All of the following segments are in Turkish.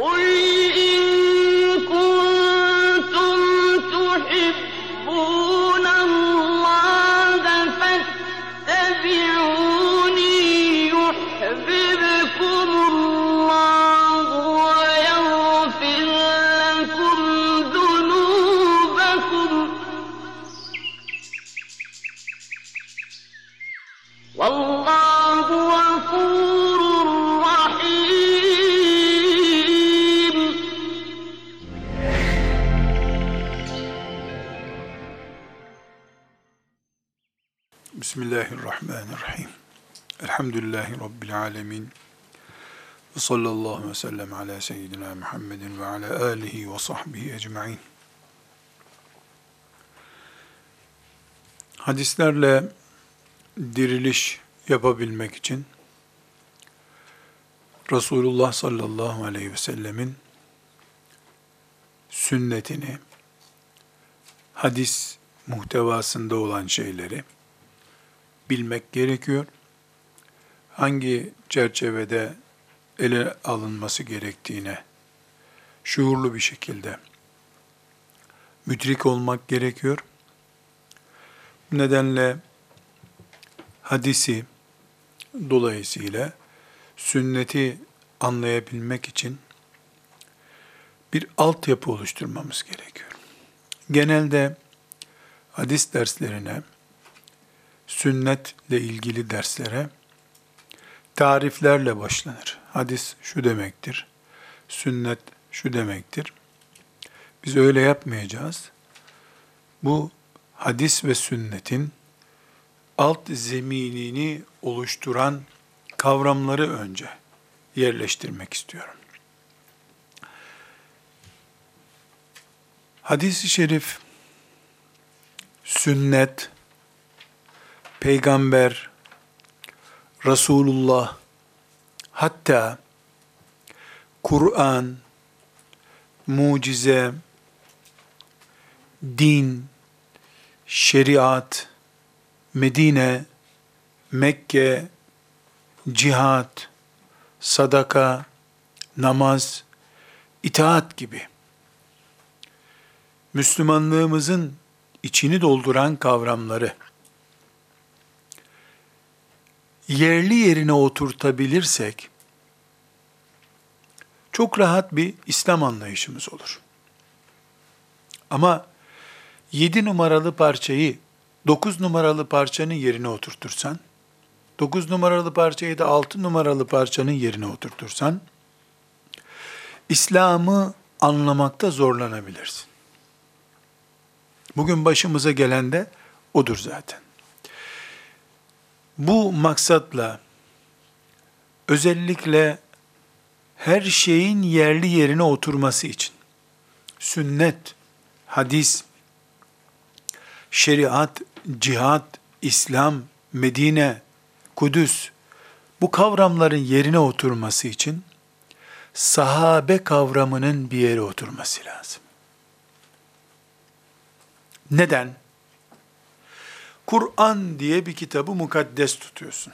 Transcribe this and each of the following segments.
Oy! Alemin. Ve sallallahu ve sellem ala seyyidina Muhammedin ve ala alihi ve sahbihi ecma'in. Hadislerle diriliş yapabilmek için Resulullah sallallahu aleyhi ve sellemin sünnetini, hadis muhtevasında olan şeyleri bilmek gerekiyor. Hangi çerçevede ele alınması gerektiğine şuurlu bir şekilde müdrik olmak gerekiyor. Bu nedenle hadisi dolayısıyla sünneti anlayabilmek için bir altyapı oluşturmamız gerekiyor. Genelde hadis derslerine sünnetle ilgili derslere tariflerle başlanır. Hadis şu demektir. Sünnet şu demektir. Biz öyle yapmayacağız. Bu hadis ve sünnetin alt zeminini oluşturan kavramları önce yerleştirmek istiyorum. Hadis-i şerif, sünnet, peygamber, Resulullah, hatta Kur'an, mucize, din, şeriat, Medine, Mekke, cihat, sadaka, namaz, itaat gibi. Müslümanlığımızın içini dolduran kavramları yerli yerine oturtabilirsek çok rahat bir İslam anlayışımız olur. Ama 7 numaralı parçayı 9 numaralı parçanın yerine oturtursan, 9 numaralı parçayı da 6 numaralı parçanın yerine oturtursan, İslam'ı anlamakta zorlanabilirsin. Bugün başımıza gelen de odur zaten. Bu maksatla özellikle her şeyin yerli yerine oturması için sünnet, hadis, şeriat, cihat, İslam, Medine, Kudüs bu kavramların yerine oturması için sahabe kavramının bir yere oturması lazım. Neden? Kur'an diye bir kitabı mukaddes tutuyorsun.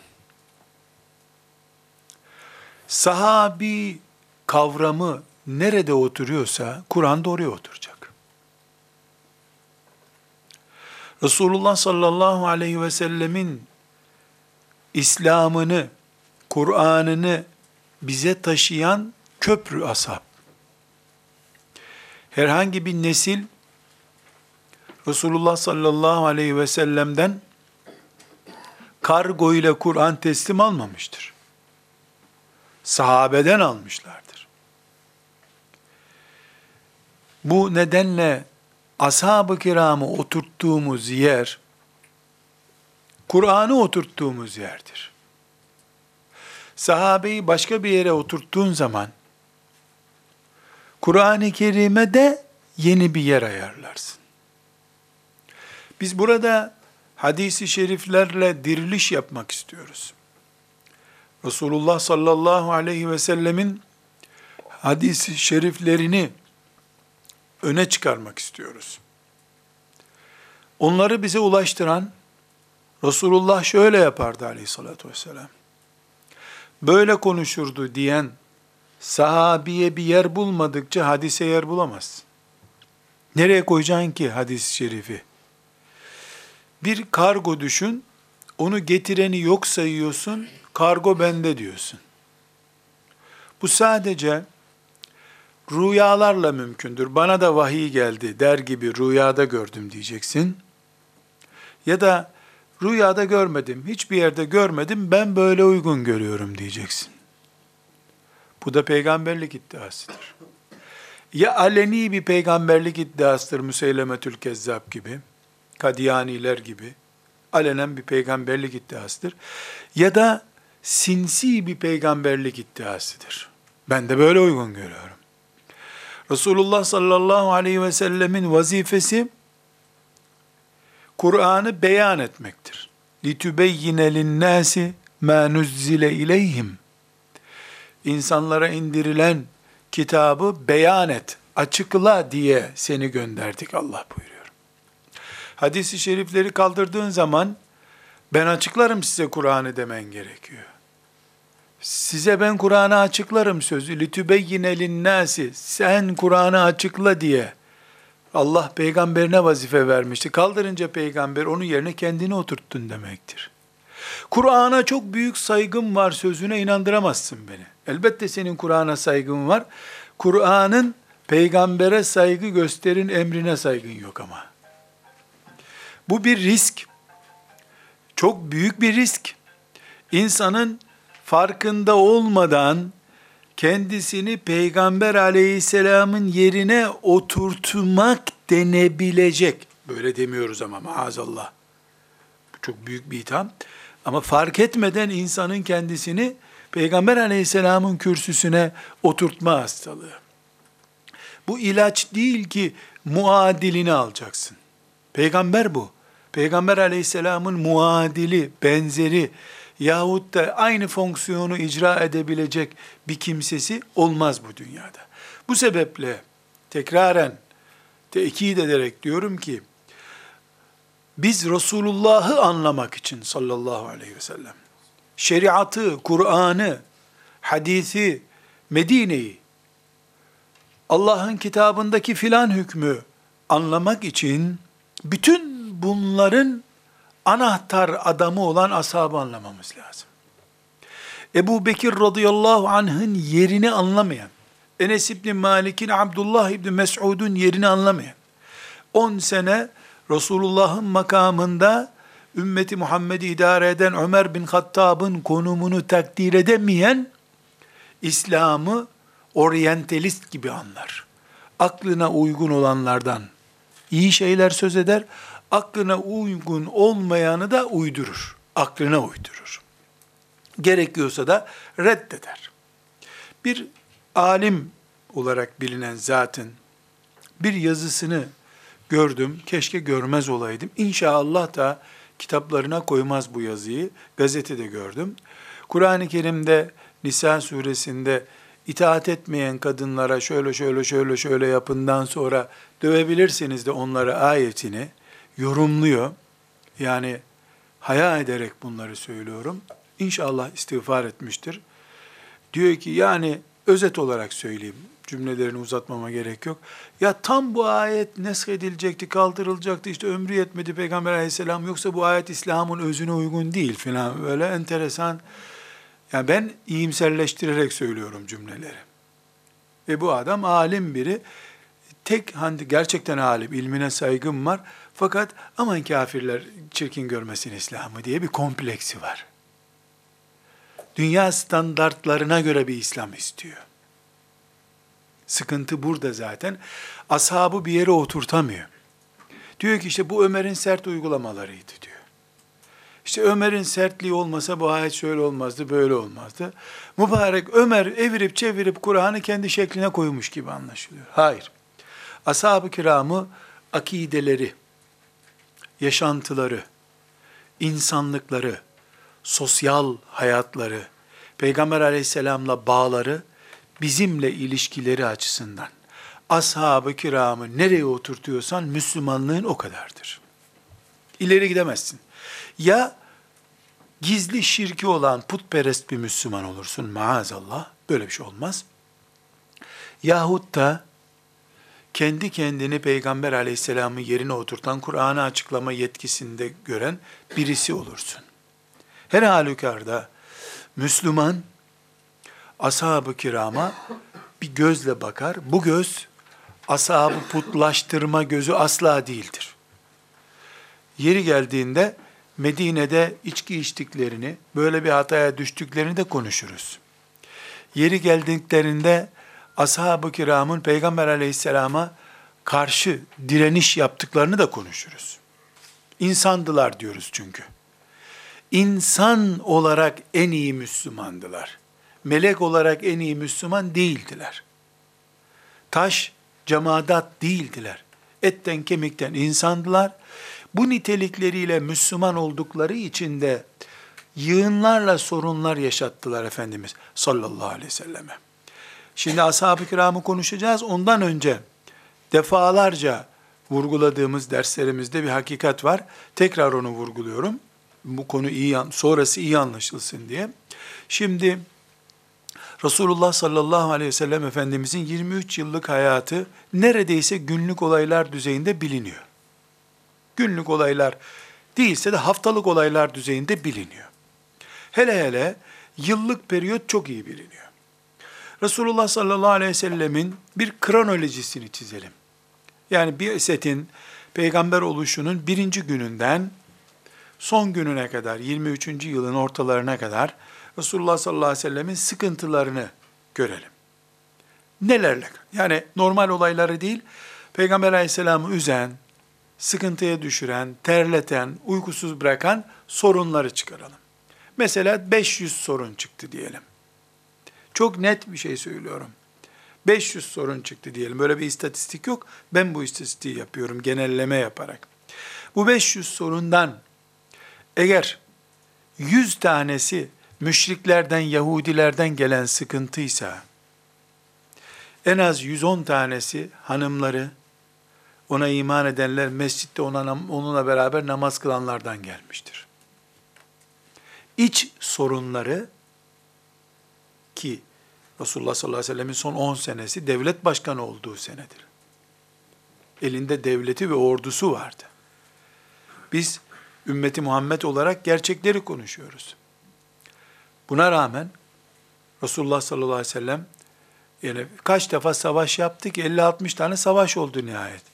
Sahabi kavramı nerede oturuyorsa Kur'an da oraya oturacak. Resulullah sallallahu aleyhi ve sellemin İslam'ını, Kur'an'ını bize taşıyan köprü ashab. Herhangi bir nesil Resulullah sallallahu aleyhi ve sellem'den kargo ile Kur'an teslim almamıştır. Sahabeden almışlardır. Bu nedenle ashab-ı kiramı oturttuğumuz yer, Kur'an'ı oturttuğumuz yerdir. Sahabeyi başka bir yere oturttuğun zaman, Kur'an-ı Kerim'e de yeni bir yer ayarlarsın. Biz burada hadisi şeriflerle diriliş yapmak istiyoruz. Resulullah sallallahu aleyhi ve sellemin hadisi şeriflerini öne çıkarmak istiyoruz. Onları bize ulaştıran Resulullah şöyle yapardı aleyhissalatü vesselam. Böyle konuşurdu diyen sahabiye bir yer bulmadıkça hadise yer bulamazsın. Nereye koyacaksın ki hadis-i şerifi? Bir kargo düşün, onu getireni yok sayıyorsun, kargo bende diyorsun. Bu sadece rüyalarla mümkündür. Bana da vahiy geldi der gibi rüyada gördüm diyeceksin. Ya da rüyada görmedim, hiçbir yerde görmedim, ben böyle uygun görüyorum diyeceksin. Bu da peygamberlik iddiasıdır. Ya aleni bir peygamberlik iddiasıdır Müseylemetül Kezzab gibi, Kadiyaniler gibi, alenen bir peygamberlik iddiasıdır. Ya da sinsi bir peygamberlik iddiasıdır. Ben de böyle uygun görüyorum. Resulullah sallallahu aleyhi ve sellemin vazifesi Kur'an'ı beyan etmektir. لِتُبَيِّنَ لِلنَّاسِ مَا نُزِّلَ اِلَيْهِمْ İnsanlara indirilen kitabı beyan et, açıkla diye seni gönderdik Allah buyuruyor. hadisi şerifleri kaldırdığın zaman ben açıklarım size Kur'an'ı demen gerekiyor. Size ben Kur'an'ı açıklarım sözü. Litübeyyine linnâsi. Sen Kur'an'ı açıkla diye. Allah peygamberine vazife vermişti. Kaldırınca peygamber onun yerine kendini oturttun demektir. Kur'an'a çok büyük saygım var sözüne inandıramazsın beni. Elbette senin Kur'an'a saygın var. Kur'an'ın peygambere saygı gösterin emrine saygın yok ama. Bu bir risk. Çok büyük bir risk. İnsanın farkında olmadan kendisini Peygamber aleyhisselamın yerine oturtmak denebilecek. Böyle demiyoruz ama maazallah. Bu çok büyük bir itham. Ama fark etmeden insanın kendisini Peygamber aleyhisselamın kürsüsüne oturtma hastalığı. Bu ilaç değil ki muadilini alacaksın. Peygamber bu. Peygamber aleyhisselamın muadili, benzeri yahut da aynı fonksiyonu icra edebilecek bir kimsesi olmaz bu dünyada. Bu sebeple tekraren tekit ederek diyorum ki, biz Resulullah'ı anlamak için sallallahu aleyhi ve sellem, şeriatı, Kur'an'ı, hadisi, Medine'yi, Allah'ın kitabındaki filan hükmü anlamak için bütün bunların anahtar adamı olan ashabı anlamamız lazım. Ebu Bekir radıyallahu anh'ın yerini anlamayan, Enes İbni Malik'in, Abdullah İbni Mes'ud'un yerini anlamayan, 10 sene Resulullah'ın makamında ümmeti Muhammed'i idare eden Ömer bin Hattab'ın konumunu takdir edemeyen, İslam'ı oryantalist gibi anlar. Aklına uygun olanlardan iyi şeyler söz eder, aklına uygun olmayanı da uydurur. Aklına uydurur. Gerekiyorsa da reddeder. Bir alim olarak bilinen zatın bir yazısını gördüm. Keşke görmez olaydım. İnşallah da kitaplarına koymaz bu yazıyı. Gazetede gördüm. Kur'an-ı Kerim'de Nisa suresinde itaat etmeyen kadınlara şöyle şöyle şöyle şöyle yapından sonra dövebilirsiniz de onlara ayetini yorumluyor. Yani haya ederek bunları söylüyorum. İnşallah istiğfar etmiştir. Diyor ki yani özet olarak söyleyeyim. Cümlelerini uzatmama gerek yok. Ya tam bu ayet neshedilecekti, kaldırılacaktı. İşte ömrü yetmedi Peygamber aleyhisselam. Yoksa bu ayet İslam'ın özüne uygun değil filan. Böyle enteresan. Yani ben iyimserleştirerek söylüyorum cümleleri. Ve bu adam alim biri. Tek hani gerçekten alim, ilmine saygım var. Fakat aman kafirler çirkin görmesin İslam'ı diye bir kompleksi var. Dünya standartlarına göre bir İslam istiyor. Sıkıntı burada zaten. Ashabı bir yere oturtamıyor. Diyor ki işte bu Ömer'in sert uygulamalarıydı diyor. İşte Ömer'in sertliği olmasa bu ayet şöyle olmazdı, böyle olmazdı. Mübarek Ömer evirip çevirip Kur'an'ı kendi şekline koymuş gibi anlaşılıyor. Hayır. Ashab-ı kiramı akideleri, yaşantıları, insanlıkları, sosyal hayatları, Peygamber aleyhisselamla bağları, bizimle ilişkileri açısından ashab-ı kiramı nereye oturtuyorsan Müslümanlığın o kadardır. İleri gidemezsin. Ya gizli şirki olan putperest bir Müslüman olursun maazallah, böyle bir şey olmaz. Yahut da kendi kendini Peygamber aleyhisselamın yerine oturtan, Kur'an'ı açıklama yetkisinde gören birisi olursun. Her halükarda Müslüman ashab-ı kirama bir gözle bakar. Bu göz ashabı putlaştırma gözü asla değildir. Yeri geldiğinde Medine'de içki içtiklerini, böyle bir hataya düştüklerini de konuşuruz. Yeri geldiklerinde ashab-ı kiramın Peygamber aleyhisselama karşı direniş yaptıklarını da konuşuruz. İnsandılar diyoruz çünkü. İnsan olarak en iyi Müslümandılar. Melek olarak en iyi Müslüman değildiler. Taş, cemaat değildiler. Etten kemikten insandılar. Bu nitelikleriyle Müslüman oldukları için de yığınlarla sorunlar yaşattılar Efendimiz sallallahu aleyhi ve selleme. Şimdi ashab-ı kiramı konuşacağız. Ondan önce defalarca vurguladığımız derslerimizde bir hakikat var. Tekrar onu vurguluyorum. Bu konu iyi, sonrası iyi anlaşılsın diye. Şimdi Resulullah sallallahu aleyhi ve sellem Efendimizin 23 yıllık hayatı neredeyse günlük olaylar düzeyinde biliniyor. Günlük olaylar değilse de haftalık olaylar düzeyinde biliniyor. Hele hele yıllık periyot çok iyi biliniyor. Resulullah sallallahu aleyhi ve sellemin bir kronolojisini çizelim. Yani bir setin peygamber oluşunun birinci gününden son gününe kadar, 23. yılın ortalarına kadar Resulullah sallallahu aleyhi ve sellemin sıkıntılarını görelim. Nelerle? Yani normal olayları değil, Peygamber aleyhisselamı üzen, sıkıntıya düşüren, terleten, uykusuz bırakan sorunları çıkaralım. Mesela 500 sorun çıktı diyelim. Çok net bir şey söylüyorum. 500 sorun çıktı diyelim. Böyle bir istatistik yok. Ben bu istatistiği yapıyorum genelleme yaparak. Bu 500 sorundan eğer 100 tanesi müşriklerden, Yahudilerden gelen sıkıntıysa, en az 110 tanesi hanımları, ona iman edenler, mescitte ona, onunla beraber namaz kılanlardan gelmiştir. İç sorunları ki Resulullah sallallahu aleyhi ve sellemin son 10 senesi devlet başkanı olduğu senedir. Elinde devleti ve ordusu vardı. Biz ümmeti Muhammed olarak gerçekleri konuşuyoruz. Buna rağmen Resulullah sallallahu aleyhi ve sellem yani kaç defa savaş yaptık? 50-60 tane savaş oldu nihayet.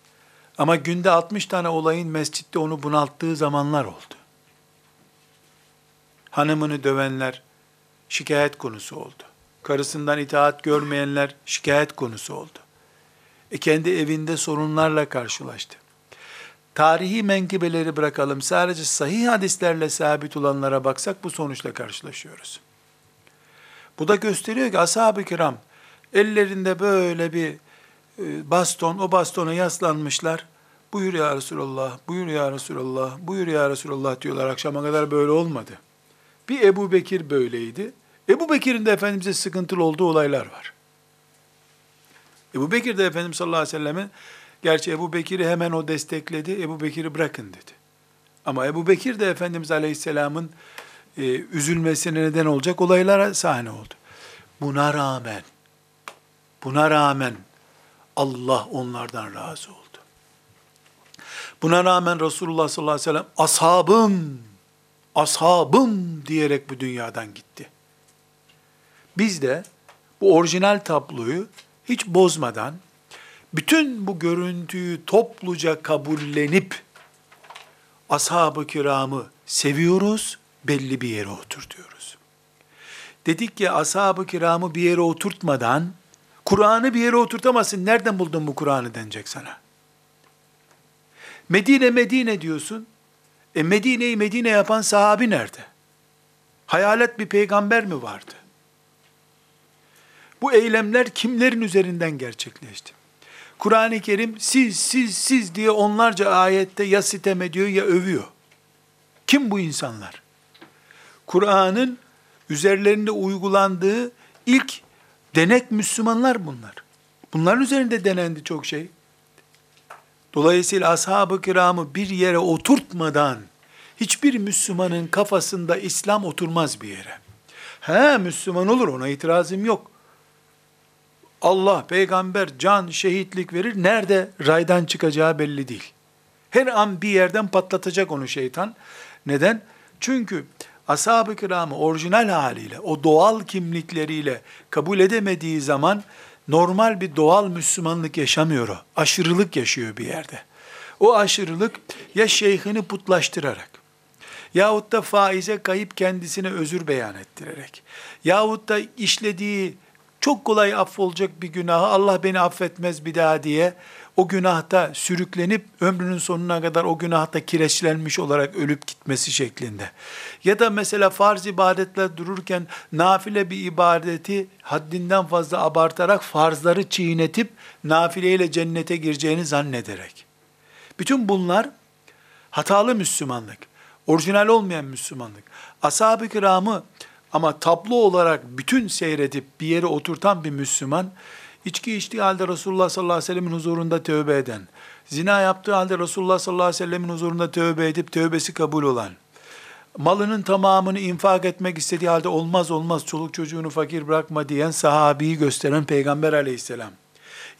Ama günde 60 tane olayın mescitte onu bunalttığı zamanlar oldu. Hanımını dövenler şikayet konusu oldu. Karısından itaat görmeyenler şikayet konusu oldu. E kendi evinde sorunlarla karşılaştı. Tarihi menkıbeleri bırakalım. Sadece sahih hadislerle sabit olanlara baksak bu sonuçla karşılaşıyoruz. Bu da gösteriyor ki ashab-ı kiram ellerinde böyle bir e, baston, o bastona yaslanmışlar. Buyur ya Resulallah, buyur ya Resulallah, buyur ya Resulallah diyorlar. Akşama kadar böyle olmadı. Bir Ebu Bekir böyleydi. Ebu Bekir'in de Efendimiz'e sıkıntılı olduğu olaylar var. Ebu Bekir de Efendimiz sallallahu aleyhi ve sellem'in, gerçi Ebu Bekir'i hemen o destekledi, Ebu Bekir'i bırakın dedi. Ama Ebu Bekir de Efendimiz aleyhisselamın e, üzülmesine neden olacak olaylara sahne oldu. Buna rağmen, buna rağmen Allah onlardan razı oldu. Buna rağmen Resulullah sallallahu aleyhi ve sellem ashabım, ashabım diyerek bu dünyadan gitti. Biz de bu orijinal tabloyu hiç bozmadan bütün bu görüntüyü topluca kabullenip ashab-ı kiramı seviyoruz, belli bir yere oturtuyoruz. Dedik ki ashab-ı kiramı bir yere oturtmadan Kur'an'ı bir yere oturtamazsın. Nereden buldun bu Kur'an'ı denecek sana. Medine Medine diyorsun. E Medine'yi Medine yapan sahabi nerede? Hayalet bir peygamber mi vardı? Bu eylemler kimlerin üzerinden gerçekleşti? Kur'an-ı Kerim siz, siz, siz diye onlarca ayette ya sitem ediyor ya övüyor. Kim bu insanlar? Kur'an'ın üzerlerinde uygulandığı ilk denek Müslümanlar bunlar. Bunların üzerinde denendi çok şey. Dolayısıyla ashab-ı kiramı bir yere oturtmadan hiçbir Müslümanın kafasında İslam oturmaz bir yere. He Müslüman olur ona itirazım yok. Allah, peygamber, can, şehitlik verir. Nerede raydan çıkacağı belli değil. Her an bir yerden patlatacak onu şeytan. Neden? Çünkü ashab-ı kiramı orijinal haliyle, o doğal kimlikleriyle kabul edemediği zaman normal bir doğal Müslümanlık yaşamıyor o. Aşırılık yaşıyor bir yerde. O aşırılık ya şeyhini putlaştırarak, yahut da faize kayıp kendisine özür beyan ettirerek, yahut da işlediği çok kolay affolacak bir günahı Allah beni affetmez bir daha diye o günahta sürüklenip ömrünün sonuna kadar o günahta kireçlenmiş olarak ölüp gitmesi şeklinde. Ya da mesela farz ibadetler dururken nafile bir ibadeti haddinden fazla abartarak farzları çiğnetip nafileyle cennete gireceğini zannederek. Bütün bunlar hatalı Müslümanlık, orijinal olmayan Müslümanlık. Ashab-ı kiramı ama tablo olarak bütün seyredip bir yere oturtan bir Müslüman, içki içtiği halde Resulullah sallallahu aleyhi ve sellemin huzurunda tövbe eden, zina yaptığı halde Resulullah sallallahu aleyhi ve sellemin huzurunda tövbe edip tövbesi kabul olan, malının tamamını infak etmek istediği halde olmaz olmaz çoluk çocuğunu fakir bırakma diyen sahabiyi gösteren Peygamber aleyhisselam.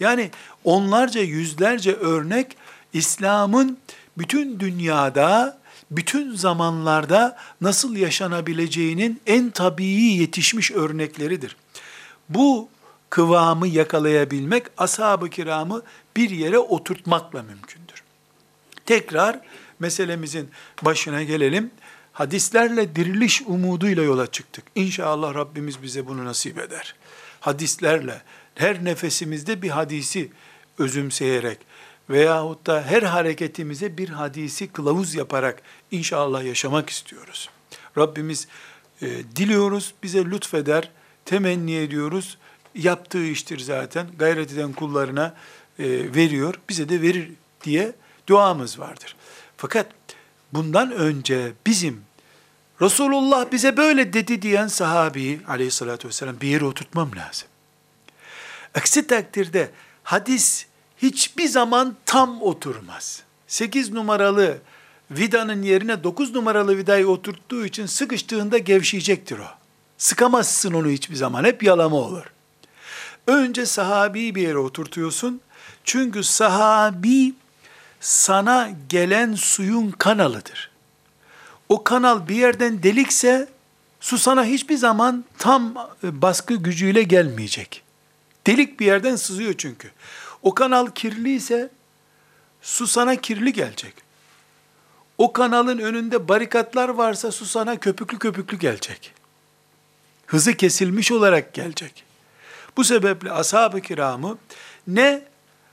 Yani onlarca yüzlerce örnek İslam'ın bütün dünyada, bütün zamanlarda nasıl yaşanabileceğinin en tabii yetişmiş örnekleridir. Bu kıvamı yakalayabilmek ashab-ı kiramı bir yere oturtmakla mümkündür. Tekrar meselemizin başına gelelim. Hadislerle diriliş umuduyla yola çıktık. İnşallah Rabbimiz bize bunu nasip eder. Hadislerle her nefesimizde bir hadisi özümseyerek veyahut da her hareketimize bir hadisi kılavuz yaparak inşallah yaşamak istiyoruz. Rabbimiz e, diliyoruz, bize lütfeder, temenni ediyoruz. Yaptığı iştir zaten. Gayret eden kullarına e, veriyor, bize de verir diye duamız vardır. Fakat bundan önce bizim Resulullah bize böyle dedi diyen sahabeyi aleyhissalatü vesselam bir yere oturtmam lazım. Aksi takdirde hadis hiçbir zaman tam oturmaz. 8 numaralı vidanın yerine 9 numaralı vidayı oturttuğu için sıkıştığında gevşeyecektir o. Sıkamazsın onu hiçbir zaman. Hep yalama olur. Önce sahabiyi bir yere oturtuyorsun. Çünkü sahabi sana gelen suyun kanalıdır. O kanal bir yerden delikse su sana hiçbir zaman tam baskı gücüyle gelmeyecek. Delik bir yerden sızıyor çünkü. O kanal kirliyse su sana kirli gelecek. O kanalın önünde barikatlar varsa su sana köpüklü köpüklü gelecek. Hızı kesilmiş olarak gelecek. Bu sebeple ashab-ı kiramı ne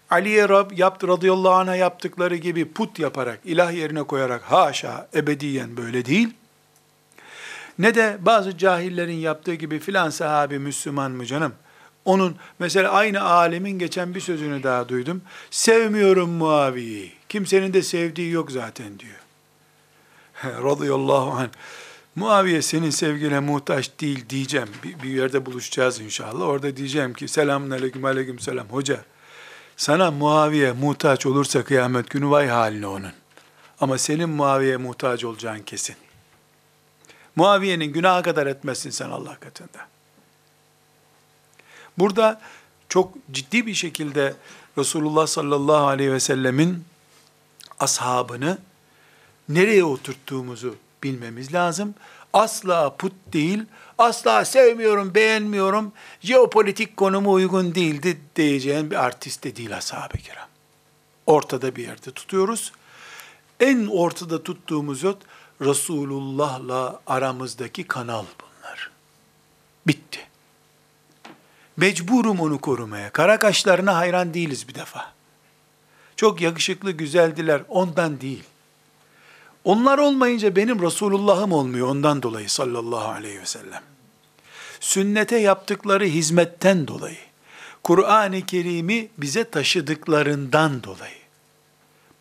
Ali'ye Rab yaptı radıyallahu anh'a yaptıkları gibi put yaparak, ilah yerine koyarak haşa ebediyen böyle değil. Ne de bazı cahillerin yaptığı gibi filan sahabi Müslüman mı canım? Onun mesela aynı alemin geçen bir sözünü daha duydum. Sevmiyorum Muaviye'yi. Kimsenin de sevdiği yok zaten diyor. Radıyallahu anh. Muaviye senin sevgine muhtaç değil diyeceğim. Bir, bir yerde buluşacağız inşallah. Orada diyeceğim ki selamun aleyküm aleyküm selam. Hoca sana Muaviye muhtaç olursa kıyamet günü vay haline onun. Ama senin Muaviye muhtaç olacağın kesin. Muaviye'nin günaha kadar etmezsin sen Allah katında. Burada çok ciddi bir şekilde Resulullah sallallahu aleyhi ve sellemin ashabını nereye oturttuğumuzu bilmemiz lazım. Asla put değil, asla sevmiyorum, beğenmiyorum, jeopolitik konumu uygun değildi diyeceğin bir artist de değil ashab-ı kiram. Ortada bir yerde tutuyoruz. En ortada tuttuğumuz yol Resulullah'la aramızdaki kanal bunlar. Bitti. Mecburum onu korumaya. Kara kaşlarına hayran değiliz bir defa. Çok yakışıklı, güzeldiler. Ondan değil. Onlar olmayınca benim Resulullah'ım olmuyor ondan dolayı sallallahu aleyhi ve sellem. Sünnete yaptıkları hizmetten dolayı. Kur'an-ı Kerim'i bize taşıdıklarından dolayı.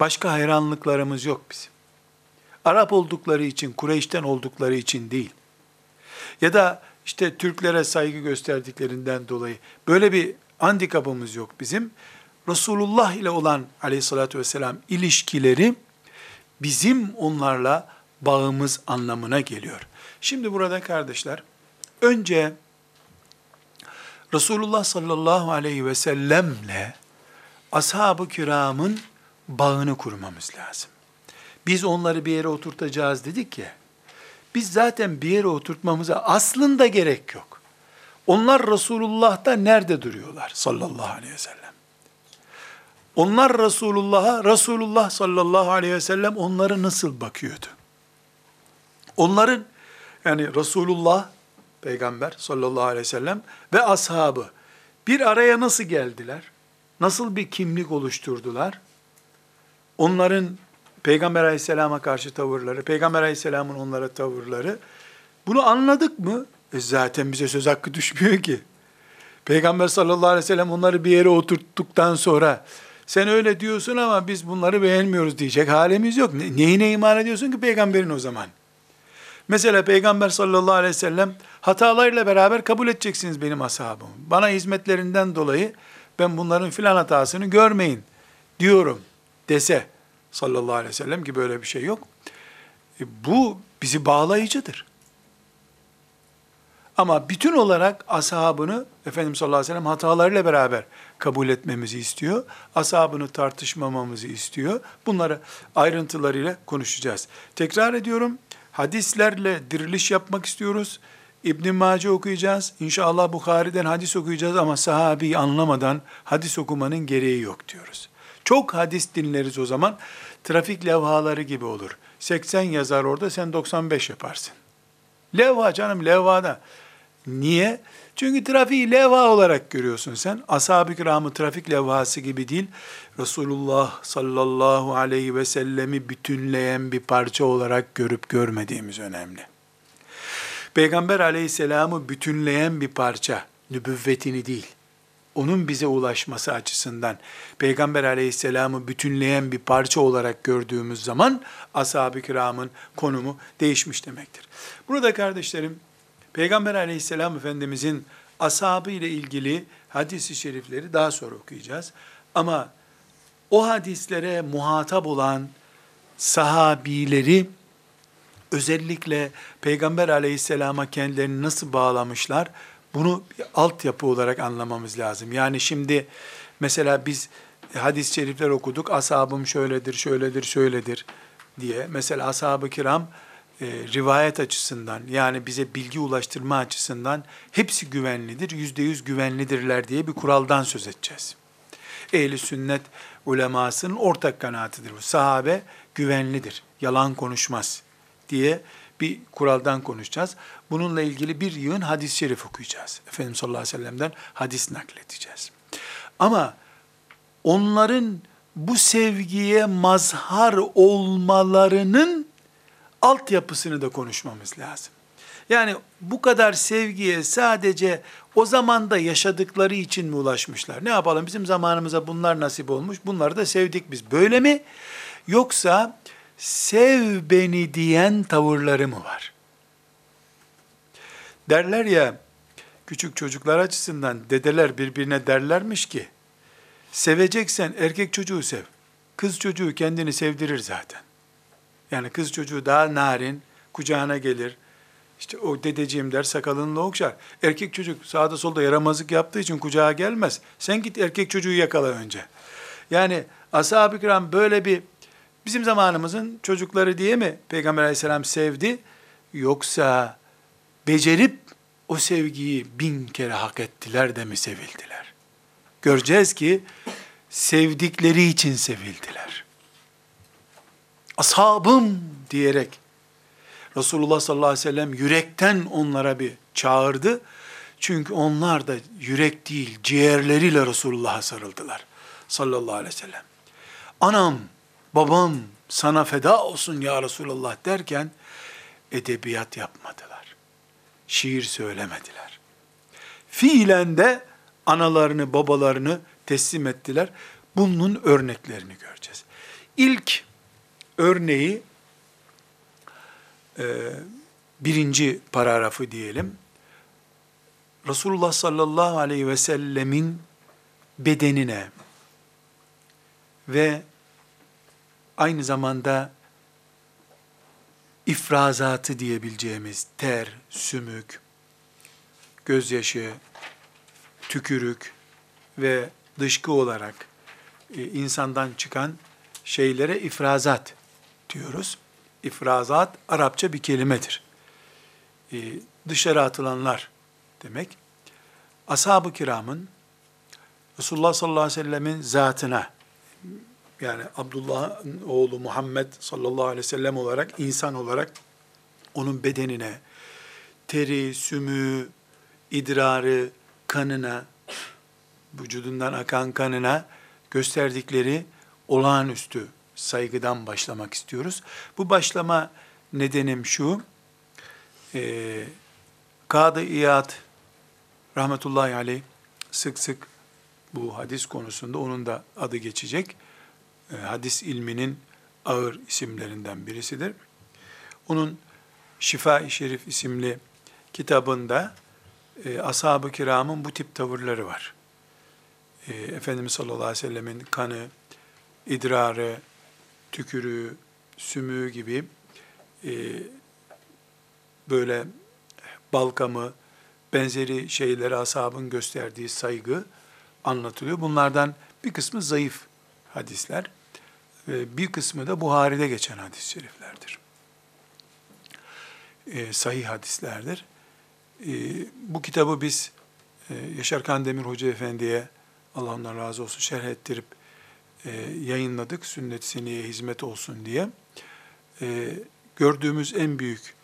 Başka hayranlıklarımız yok bizim. Arap oldukları için, Kureyş'ten oldukları için değil. Ya da işte Türklere saygı gösterdiklerinden dolayı böyle bir handikapımız yok bizim. Resulullah ile olan aleyhissalatü vesselam ilişkileri bizim onlarla bağımız anlamına geliyor. Şimdi burada kardeşler, önce Resulullah sallallahu aleyhi ve sellemle ashab-ı kiramın bağını kurmamız lazım. Biz onları bir yere oturtacağız dedik ya. Biz zaten bir yere oturtmamıza aslında gerek yok. Onlar Resulullah'ta nerede duruyorlar sallallahu aleyhi ve sellem? Onlar Resulullah'a, Resulullah sallallahu aleyhi ve sellem onları nasıl bakıyordu? Onların yani Resulullah peygamber sallallahu aleyhi ve sellem ve ashabı bir araya nasıl geldiler? Nasıl bir kimlik oluşturdular? Onların peygamber aleyhisselama karşı tavırları, peygamber aleyhisselamın onlara tavırları bunu anladık mı? E zaten bize söz hakkı düşmüyor ki. Peygamber sallallahu aleyhi ve sellem onları bir yere oturttuktan sonra sen öyle diyorsun ama biz bunları beğenmiyoruz diyecek halimiz yok. Ne, neyine iman ediyorsun ki peygamberin o zaman? Mesela Peygamber sallallahu aleyhi ve sellem hatalarıyla beraber kabul edeceksiniz benim ashabımı. Bana hizmetlerinden dolayı ben bunların filan hatasını görmeyin diyorum dese sallallahu aleyhi ve sellem ki böyle bir şey yok. E, bu bizi bağlayıcıdır. Ama bütün olarak ashabını Efendimiz sallallahu aleyhi ve sellem hatalarıyla beraber kabul etmemizi istiyor. Ashabını tartışmamamızı istiyor. Bunları ayrıntılarıyla konuşacağız. Tekrar ediyorum. Hadislerle diriliş yapmak istiyoruz. İbn Mace okuyacağız. İnşallah Bukhari'den hadis okuyacağız ama sahabeyi anlamadan hadis okumanın gereği yok diyoruz. Çok hadis dinleriz o zaman. Trafik levhaları gibi olur. 80 yazar orada sen 95 yaparsın. Levha canım levhada. Niye? Çünkü trafiği levha olarak görüyorsun sen. Ashab-ı kiramı trafik levhası gibi değil. Resulullah sallallahu aleyhi ve sellemi bütünleyen bir parça olarak görüp görmediğimiz önemli. Peygamber aleyhisselamı bütünleyen bir parça, nübüvvetini değil, onun bize ulaşması açısından Peygamber aleyhisselamı bütünleyen bir parça olarak gördüğümüz zaman ashab-ı kiramın konumu değişmiş demektir. Burada kardeşlerim, Peygamber aleyhisselam Efendimizin ashabı ile ilgili hadisi şerifleri daha sonra okuyacağız. Ama o hadislere muhatap olan sahabileri özellikle Peygamber aleyhisselama kendilerini nasıl bağlamışlar, bunu bir altyapı olarak anlamamız lazım. Yani şimdi mesela biz hadis-i şerifler okuduk, ashabım şöyledir, şöyledir, şöyledir diye. Mesela ashab-ı kiram, e, rivayet açısından yani bize bilgi ulaştırma açısından hepsi güvenlidir, yüzde yüz güvenlidirler diye bir kuraldan söz edeceğiz. Ehli sünnet ulemasının ortak kanaatidir bu. Sahabe güvenlidir, yalan konuşmaz diye bir kuraldan konuşacağız. Bununla ilgili bir yığın hadis-i şerif okuyacağız. Efendimiz sallallahu aleyhi ve sellem'den hadis nakledeceğiz. Ama onların bu sevgiye mazhar olmalarının altyapısını da konuşmamız lazım. Yani bu kadar sevgiye sadece o zamanda yaşadıkları için mi ulaşmışlar? Ne yapalım bizim zamanımıza bunlar nasip olmuş, bunları da sevdik biz. Böyle mi? Yoksa sev beni diyen tavırları mı var? Derler ya, küçük çocuklar açısından dedeler birbirine derlermiş ki, seveceksen erkek çocuğu sev. Kız çocuğu kendini sevdirir zaten. Yani kız çocuğu daha narin, kucağına gelir. İşte o dedeciğim der, sakalını okşar. Erkek çocuk sağda solda yaramazlık yaptığı için kucağa gelmez. Sen git erkek çocuğu yakala önce. Yani ashab-ı kiram böyle bir, bizim zamanımızın çocukları diye mi Peygamber aleyhisselam sevdi? Yoksa becerip o sevgiyi bin kere hak ettiler de mi sevildiler? Göreceğiz ki sevdikleri için sevildiler ashabım diyerek Resulullah sallallahu aleyhi ve sellem yürekten onlara bir çağırdı. Çünkü onlar da yürek değil ciğerleriyle Resulullah'a sarıldılar sallallahu aleyhi ve sellem. Anam, babam sana feda olsun ya Resulullah derken edebiyat yapmadılar. Şiir söylemediler. Fiilen de analarını, babalarını teslim ettiler. Bunun örneklerini göreceğiz. İlk örneği e, birinci paragrafı diyelim. Resulullah sallallahu aleyhi ve sellemin bedenine ve aynı zamanda ifrazatı diyebileceğimiz ter, sümük, gözyaşı, tükürük ve dışkı olarak e, insandan çıkan şeylere ifrazat diyoruz. İfrazat Arapça bir kelimedir. E, dışarı atılanlar demek. Ashab-ı kiramın Resulullah sallallahu aleyhi ve sellemin zatına yani Abdullah'ın oğlu Muhammed sallallahu aleyhi ve sellem olarak insan olarak onun bedenine teri, sümü, idrarı, kanına, vücudundan akan kanına gösterdikleri olağanüstü saygıdan başlamak istiyoruz. Bu başlama nedenim şu, e, Kadı İyad rahmetullahi aleyh sık sık bu hadis konusunda onun da adı geçecek. E, hadis ilminin ağır isimlerinden birisidir. Onun Şifa-i Şerif isimli kitabında e, ashab-ı kiramın bu tip tavırları var. E, Efendimiz sallallahu aleyhi ve sellemin kanı, idrarı, tükürüğü, sümüğü gibi e, böyle balkamı, benzeri şeylere ashabın gösterdiği saygı anlatılıyor. Bunlardan bir kısmı zayıf hadisler, e, bir kısmı da Buhari'de geçen hadis-i şeriflerdir. E, sahih hadislerdir. E, bu kitabı biz e, Yaşar Kandemir Hoca Efendi'ye Allah ondan razı olsun şerh ettirip yayınladık. Sünnet seneye hizmet olsun diye. E, gördüğümüz en büyük